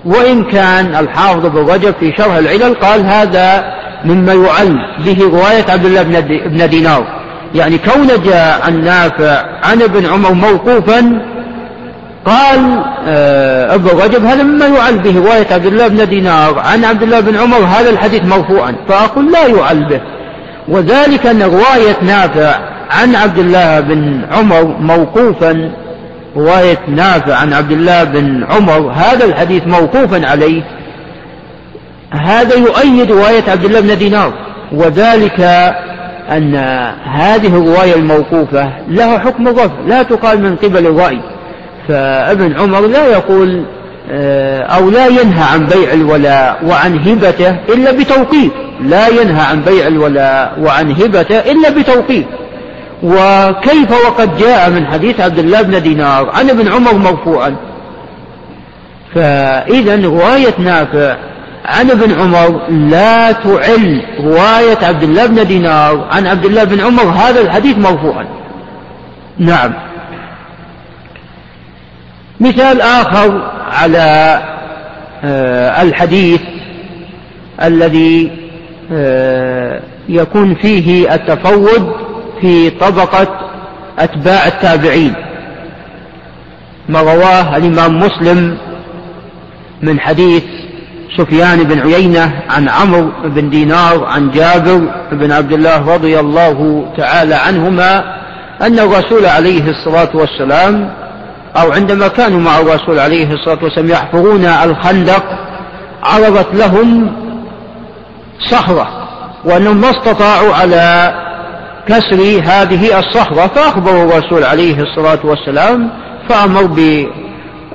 Speaker 1: وإن كان الحافظ بن رجب في شرح العلل قال هذا مما يعل به رواية عبد الله بن دينار. يعني كون جاء عن نافع عن ابن عمر موقوفا قال آه، ابن رجب هذا مما يعل به رواية عبد الله بن دينار. عن عبد الله بن عمر هذا الحديث مرفوعا فأقول لا يعل به. وذلك أن رواية نافع عن عبد الله بن عمر موقوفا. رواية نافع عن عبد الله بن عمر هذا الحديث موقوفا عليه. هذا يؤيد رواية عبد الله بن دينار وذلك أن هذه الرواية الموقوفة لها حكم الرفع لا تقال من قبل الرأي. فابن عمر لا يقول آه، أو لا ينهى عن بيع الولاء وعن هبته إلا بتوقيف لا ينهى عن بيع الولاء وعن هبته إلا بتوقيف وكيف وقد جاء من حديث عبد الله بن دينار عن ابن عمر مرفوعا؟ فإذا رواية نافع عن ابن عمر لا تعل رواية عبد الله بن دينار عن عبد الله بن عمر هذا الحديث مرفوعا. نعم. مثال آخر على آه، الحديث الذي آه، يكون فيه التفوض في طبقة أتباع التابعين. ما رواه الإمام مسلم من حديث سفيان بن عيينة عن عمرو بن دينار عن جابر بن عبد الله رضي الله تعالى عنهما أن الرسول عليه الصلاة والسلام أو عندما كانوا مع الرسول عليه الصلاة والسلام يحفرون الخندق عرضت لهم صخرة وأنهم ما استطاعوا على كسر هذه الصخرة فأخبروا الرسول عليه الصلاة والسلام فأمر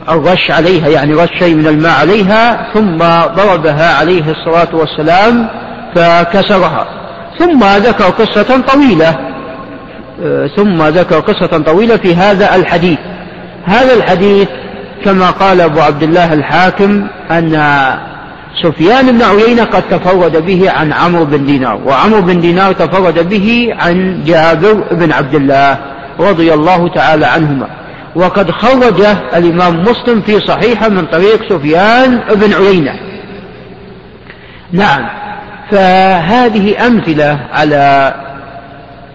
Speaker 1: بالرش عليها يعني رش شيء من الماء عليها ثم ضربها عليه الصلاة والسلام فكسرها. ثم ذكر قصة طويلة ثم ذكر قصة طويلة في هذا الحديث. هذا الحديث كما قال أبو عبد الله الحاكم أن سفيان بن عيينة قد تفرد به عن عمرو بن دينار وعمرو بن دينار تفرد به عن جابر بن عبد الله رضي الله تعالى عنهما. وقد خرجه الإمام مسلم في صحيحة من طريق سفيان بن عيينة. نعم فهذه أمثلة على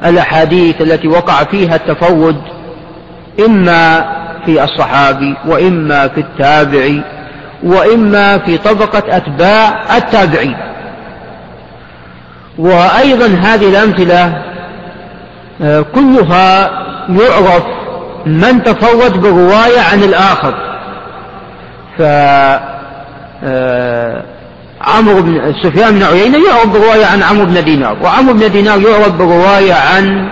Speaker 1: الأحاديث التي وقع فيها التفوض إما في الصحابي وإما في التابعي وإما في طبقة أتباع التابعين. وأيضا هذه الأمثلة آه، كلها يعرف من تفرد بالرواية عن الآخر. ف آه، عمرو بن سفيان بن عيينة يعرف برواية عن عمرو بن دينار وعمرو بن دينار يعرف برواية عن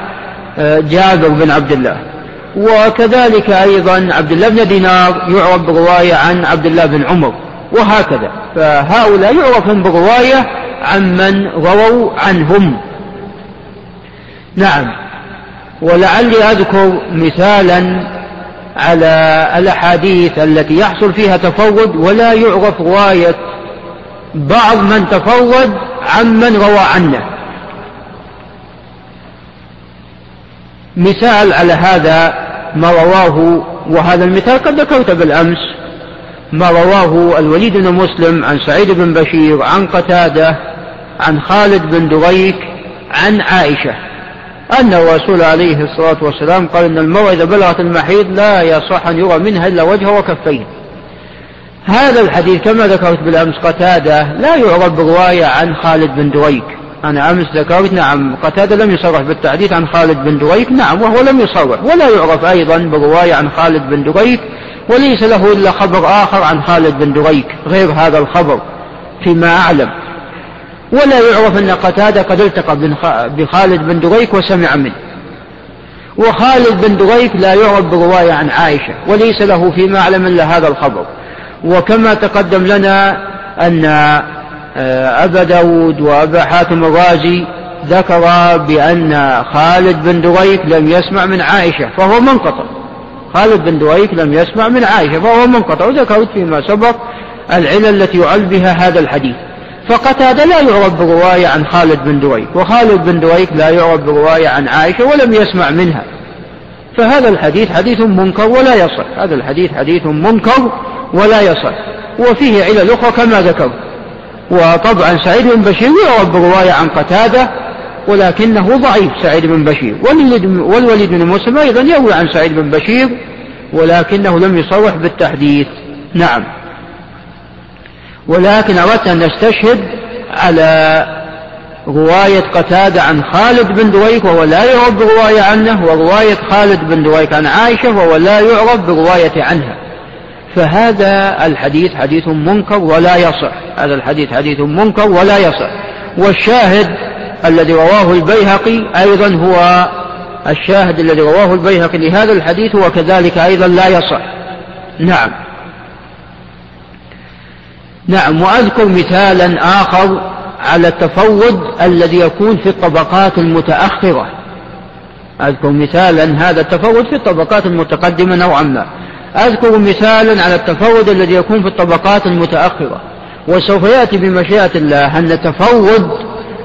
Speaker 1: آه، جابر بن عبد الله. وكذلك أيضا عبد الله بن دينار يعرف برواية عن عبد الله بن عمر وهكذا. فهؤلاء يعرفون برواية عن من رووا عنهم. نعم. ولعلي أذكر مثالا على الأحاديث التي يحصل فيها تفرد ولا يعرف رواية بعض من تفرد عن من روى عنه. مثال على هذا ما رواه وهذا المثال قد ذكرت بالأمس ما رواه الوليد بن مسلم عن سعيد بن بشير عن قتادة عن خالد بن دريك عن عائشة. أن الرسول عليه الصلاة والسلام قال إن المرأة إذا بلغت المحيض لا يصح أن يرى منها إلا وجهه وكفيه هذا الحديث كما ذكرت بالأمس قتادة لا يعرف برواية عن خالد بن دريك. أنا أمس ذكرت نعم قتادة لم يصرح بالتحديث عن خالد بن دريك نعم وهو لم يصرح ولا يعرف أيضا برواية عن خالد بن دريك وليس له إلا خبر آخر عن خالد بن دريك غير هذا الخبر فيما أعلم. ولا يعرف أن قتادة قد التقى بخالد بن دريك وسمع منه. وخالد بن دريك لا يعرف برواية عن عائشة وليس له فيما أعلم إلا هذا الخبر. وكما تقدم لنا أن آه، أبا داود وأبا حاتم الرازي ذكر بأن خالد بن دريك لم يسمع من عائشة فهو منقطع. خالد بن دريك لم يسمع من عائشة فهو منقطع. وذكرت فيما سبق العلل التي يعل بها هذا الحديث. فقتادة لا يعرف برواية عن خالد بن دريك وخالد بن دريك لا يعرف برواية عن عائشة ولم يسمع منها. فهذا الحديث حديث منكر ولا يصح هذا الحديث حديث منكر ولا يصح وفيه علل أخرى كما ذكرت وطبعا سعيد بن بشير يعرف برواية عن قتادة ولكنه ضعيف سعيد بن بشير. والوليد بن مسلم أيضا يروي عن سعيد بن بشير ولكنه لم يصرح بالتحديث. نعم. ولكن أردت أن نستشهد على رواية قتادة عن خالد بن دويك وهو لا يعرف برواية عنه ورواية خالد بن دويك عن عائشة وهو لا يعرف برواية عنها. فهذا الحديث حديث منكر ولا يصح. هذا الحديث حديث منكر ولا يصح. والشاهد الذي رواه البيهقي أيضا هو الشاهد الذي رواه البيهقي لهذا الحديث هو كذلك أيضا لا يصح. نعم. نعم وأذكر مثالا آخر على التفوض الذي يكون في الطبقات المتأخرة. أذكر مثالا هذا التفوض في الطبقات المتقدمة نوعا ما. أذكر مثالا على التفرد الذي يكون في الطبقات المتأخرة. وسوف يأتي بمشيئة الله أن التفرد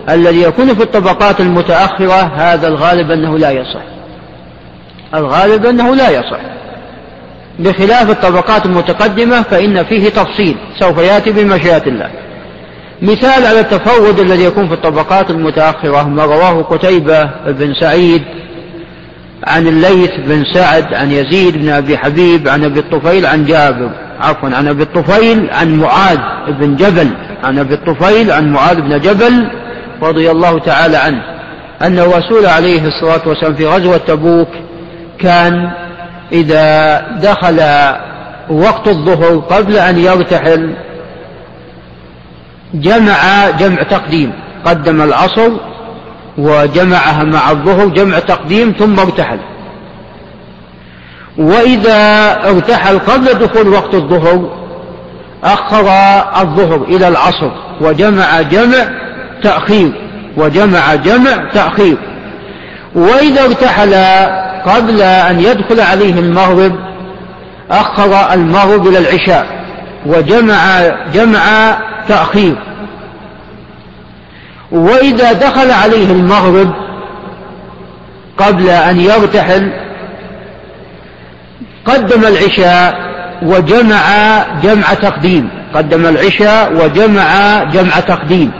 Speaker 1: الذي يكون في الطبقات المتأخرة هذا الغالب أنه لا يصح. الغالب أنه لا يصح. بخلاف الطبقات المتقدمة فإن فيه تفصيل سوف يأتي بمشيئة الله. مثال على التفرد الذي يكون في الطبقات المتأخرة ما رواه قتيبة بن سعيد عن الليث بن سعد عن يزيد بن أبي حبيب عن أبي الطفيل عن جابر عفوا عن أبي الطفيل عن معاذ بن جبل عن أبي الطفيل عن معاذ بن جبل رضي الله تعالى عنه أن الرسول عليه الصلاة والسلام في غزوة تبوك كان إذا دخل وقت الظهر قبل أن يرتحل جمع جمع تقديم قدم العصر وجمعها مع الظهر جمع تقديم ثم ارتحل. وإذا ارتحل قبل دخول وقت الظهر أخر الظهر إلى العصر وجمع جمع تأخير وجمع جمع تأخير. وإذا ارتحل قبل أن يدخل عليه المغرب أخر المغرب إلى العشاء وجمع جمع تأخير. وإذا دخل عليه المغرب قبل أن يرتحل قدم العشاء وجمع جمع تقديم قدم العشاء وجمع جمع تقديم.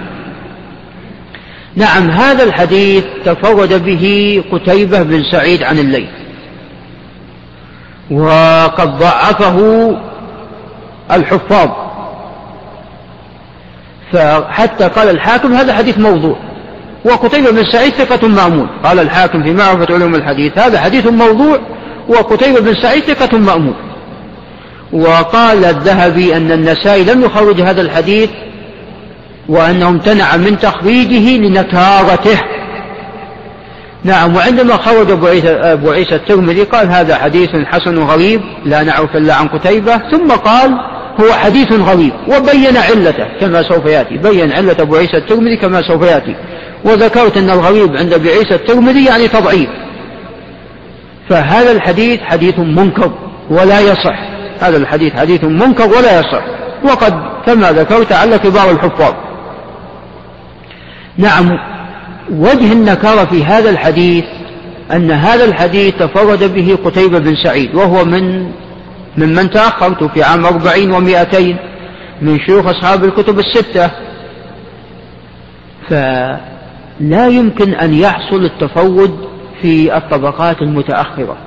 Speaker 1: نعم هذا الحديث تفرد به قتيبة بن سعيد عن الليل. وقد ضعفه الحفاظ. فحتى قال الحاكم هذا حديث موضوع. وقتيبة بن سعيد ثقة مأمون. قال الحاكم في معرفة علوم الحديث هذا حديث موضوع وقتيبة بن سعيد ثقة مأمون. وقال الذهبي أن النسائي لم يخرج هذا الحديث وأنه امتنع من تخريجه لنكارته. نعم وعندما خرج أبو عيسى, أبو عيسى الترمذي قال هذا حديث حسن غريب لا نعرف إلا عن قتيبة ثم قال هو حديث غريب وبين علته كما سوف يأتي بين علة أبو عيسى الترمذي كما سوف يأتي. وذكرت أن الغريب عند أبي عيسى الترمذي يعني تضعيف. فهذا الحديث حديث منكر ولا يصح. هذا الحديث حديث منكر ولا يصح. وقد كما ذكرت على كبار الحفاظ. نعم وجه النكارة في هذا الحديث أن هذا الحديث تفرد به قتيبة بن سعيد وهو من ممن تأخرت في عام أربعين ومائتين من شيوخ أصحاب الكتب الستة. فلا يمكن أن يحصل التفرد في الطبقات المتأخرة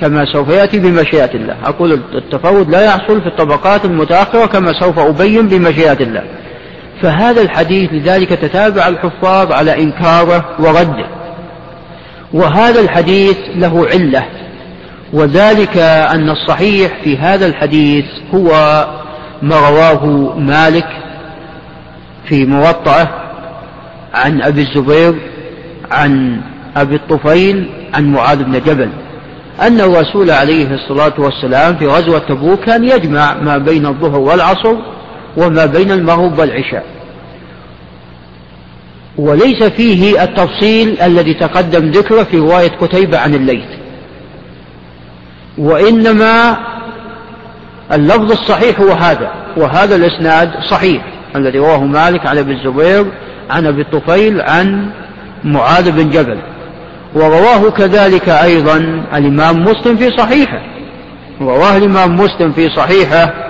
Speaker 1: كما سوف يأتي بمشيئة الله. أقول التفرد لا يحصل في الطبقات المتأخرة كما سوف أبين بمشيئة الله. فهذا الحديث لذلك تتابع الحفاظ على إنكاره ورده. وهذا الحديث له علة وذلك أن الصحيح في هذا الحديث هو ما رواه مالك في موطأه عن أبي الزبير عن أبي الطفيل عن معاذ بن جبل. أن الرسول عليه الصلاة والسلام في غزوة تبوك كان يجمع ما بين الظهر والعصر وما بين المغرب والعشاء. وليس فيه التفصيل الذي تقدم ذكره في رواية قتيبة عن الليث. وإنما اللفظ الصحيح هو هذا وهذا الإسناد صحيح الذي رواه مالك عن أبي الزبير عن أبي الطفيل عن معاذ بن جبل. ورواه كذلك أيضا الإمام مسلم في صحيحه. رواه الإمام مسلم في صحيحه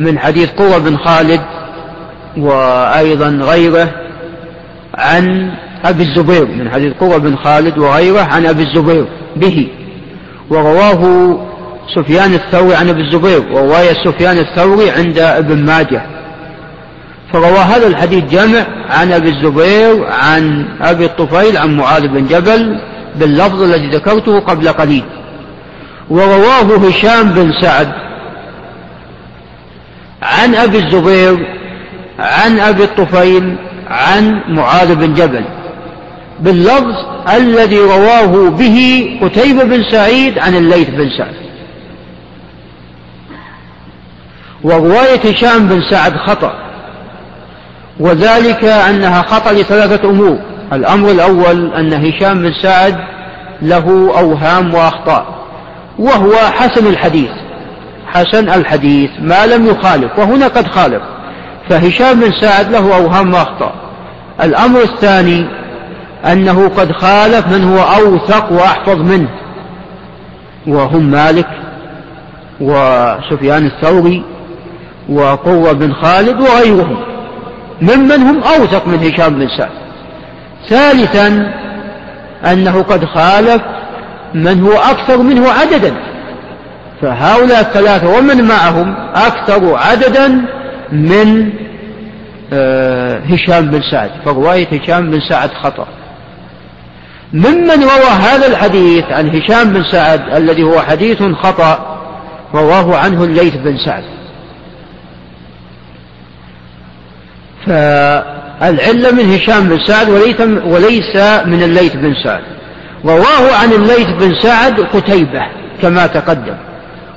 Speaker 1: من حديث قوة بن خالد وأيضا غيره عن أبي الزبير من حديث قوة بن خالد وغيره عن أبي الزبير به. ورواه سفيان الثوري عن أبي الزبير ورواية سفيان الثوري عند ابن ماجه. فروى هذا الحديث جمع عن أبي الزبير عن أبي الطفيل عن معاذ بن جبل باللفظ الذي ذكرته قبل قليل. ورواه هشام بن سعد عن أبي الزبير عن أبي الطفيل عن معاذ بن جبل. باللفظ الذي رواه به قتيبة بن سعيد عن الليث بن سعد. ورواية هشام بن سعد خطأ. وذلك أنها خطأ لثلاثة أمور. الأمر الأول أن هشام بن سعد له أوهام وأخطاء وهو حسن الحديث. حسن الحديث ما لم يخالف وهنا قد خالف. فهشام بن سعد له أوهام وأخطأ. الأمر الثاني أنه قد خالف من هو أوثق وأحفظ منه وهم مالك وسفيان الثوري وقوة بن خالد وغيرهم. ممن هم أوثق من هشام بن سعد. ثالثا أنه قد خالف من هو أكثر منه عددا. فهؤلاء الثلاثة ومن معهم أكثر عددا من آه، هشام بن سعد. فرواية هشام بن سعد خطأ. ممن روى هذا الحديث عن هشام بن سعد الذي هو حديث خطأ رواه عنه الليث بن سعد. فالعلة من هشام بن سعد وليس من الليث بن سعد. رواه عن الليث بن سعد قتيبة كما تقدم.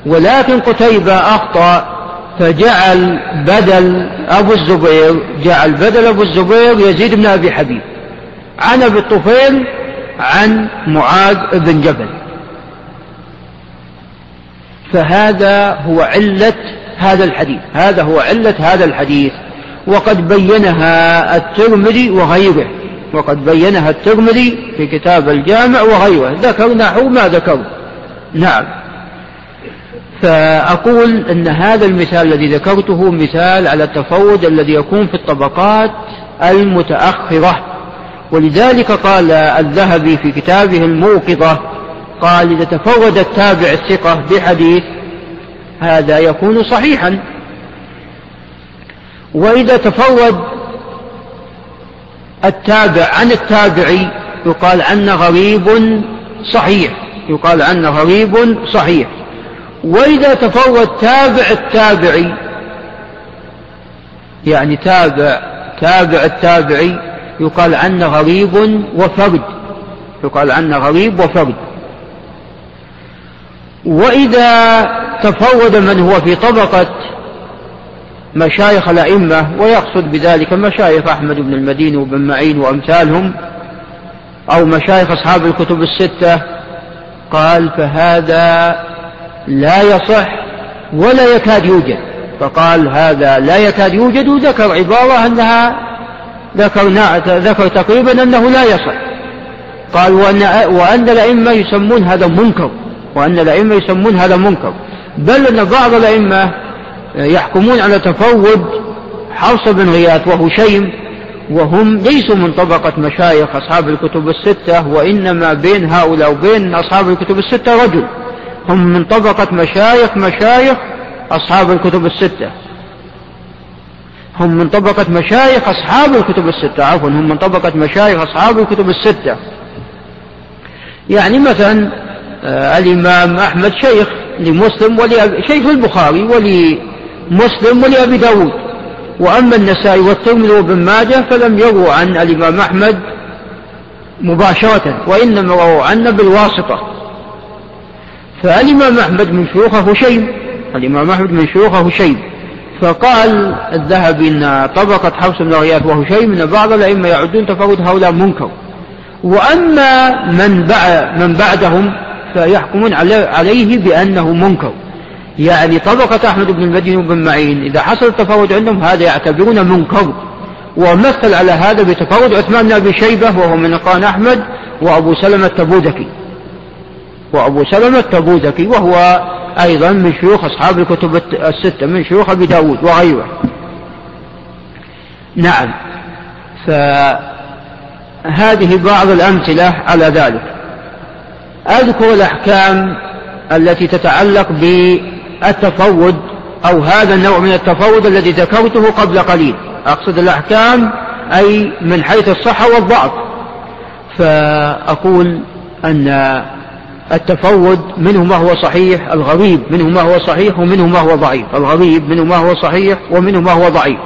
Speaker 1: ولكن قتيبة أخطأ فجعل بدل أبو الزبير جعل بدل أبو الزبير يزيد بن أبي حبيب. عن أبي الطفيل عن معاذ بن جبل. فهذا هو علة هذا الحديث هذا هو علة هذا الحديث. وقد بينها الترمذي وغيره. وقد بينها الترمذي في كتاب الجامع وغيره. ذكر نحو ما ذكر نعم. فأقول أن هذا المثال الذي ذكرته مثال على التفرد الذي يكون في الطبقات المتأخرة. ولذلك قال الذهبي في كتابه الموقظة قال إذا تفرد التابع الثقة بحديث هذا يكون صحيحا. وإذا تفرد التابع عن التابعي يقال عنه غريب صحيح يقال عنه غريب صحيح. وإذا تفرد تابع التابعي يعني تابع تابع التابعي يقال عنه غريب وفرد يقال عنه غريب وفرد. وإذا تفرد من هو في طبقة مشايخ الأئمة ويقصد بذلك مشايخ أحمد بن المديني وبن معين وأمثالهم أو مشايخ أصحاب الكتب الستة قال فهذا لا يصح ولا يكاد يوجد. فقال هذا لا يكاد يوجد وذكر عبارة أنها ذكر ذكر تقريبا أنه لا يصح. قال وأن, وأن الأئمة يسمون هذا منكر وأن الأئمة يسمون هذا منكر بل أن بعض الأئمة يحكمون على تفوض حفص بن غياث وهشيم وهم ليسوا من طبقة مشايخ أصحاب الكتب الستة وإنما بين هؤلاء وبين أصحاب الكتب الستة رجل. هم من طبقة مشايخ مشايخ أصحاب الكتب الستة. هم من طبقة مشايخ أصحاب الكتب الستة. عفوا هم من طبقة مشايخ أصحاب الكتب الستة. يعني مثلا آه الإمام أحمد شيخ لمسلم ولي شيخ البخاري ولمسلم ولأبي داود. وأما النسائي والترمذي وابن ماجه فلم يروا عن الإمام أحمد مباشرة وإنما رووا عنه بالواسطة. فالإمام أحمد من شيوخه هشيم الإمام أحمد من شيوخه هشيم فقال الذهبي أن طبقة حفص بن غياث وهشيم أن بعض الأئمة يعدون تفرد هؤلاء منكر. وأما من, بعد من بعدهم فيحكمون عليه بأنه منكر. يعني طبقة أحمد بن المدين وبن معين إذا حصل التفرد عندهم هذا يعتبرون منكر. ومثل على هذا بتفرد عثمان بن أبي شيبة وهو من قان أحمد وأبو سلمة التبوذكي. وأبو سلمة التبوذكي وهو أيضا من شيوخ أصحاب الكتب الستة من شيوخ أبي داود وغيره. نعم. فهذه بعض الأمثلة على ذلك. أذكر الأحكام التي تتعلق بالتفوض أو هذا النوع من التفوض الذي ذكرته قبل قليل. أقصد الأحكام أي من حيث الصحة والضعف. فأقول أن التفوض منه ما هو صحيح الغريب منه ما هو صحيح ومنه ما هو ضعيف. الغريب منه ما هو صحيح ومنه ما هو ضعيف.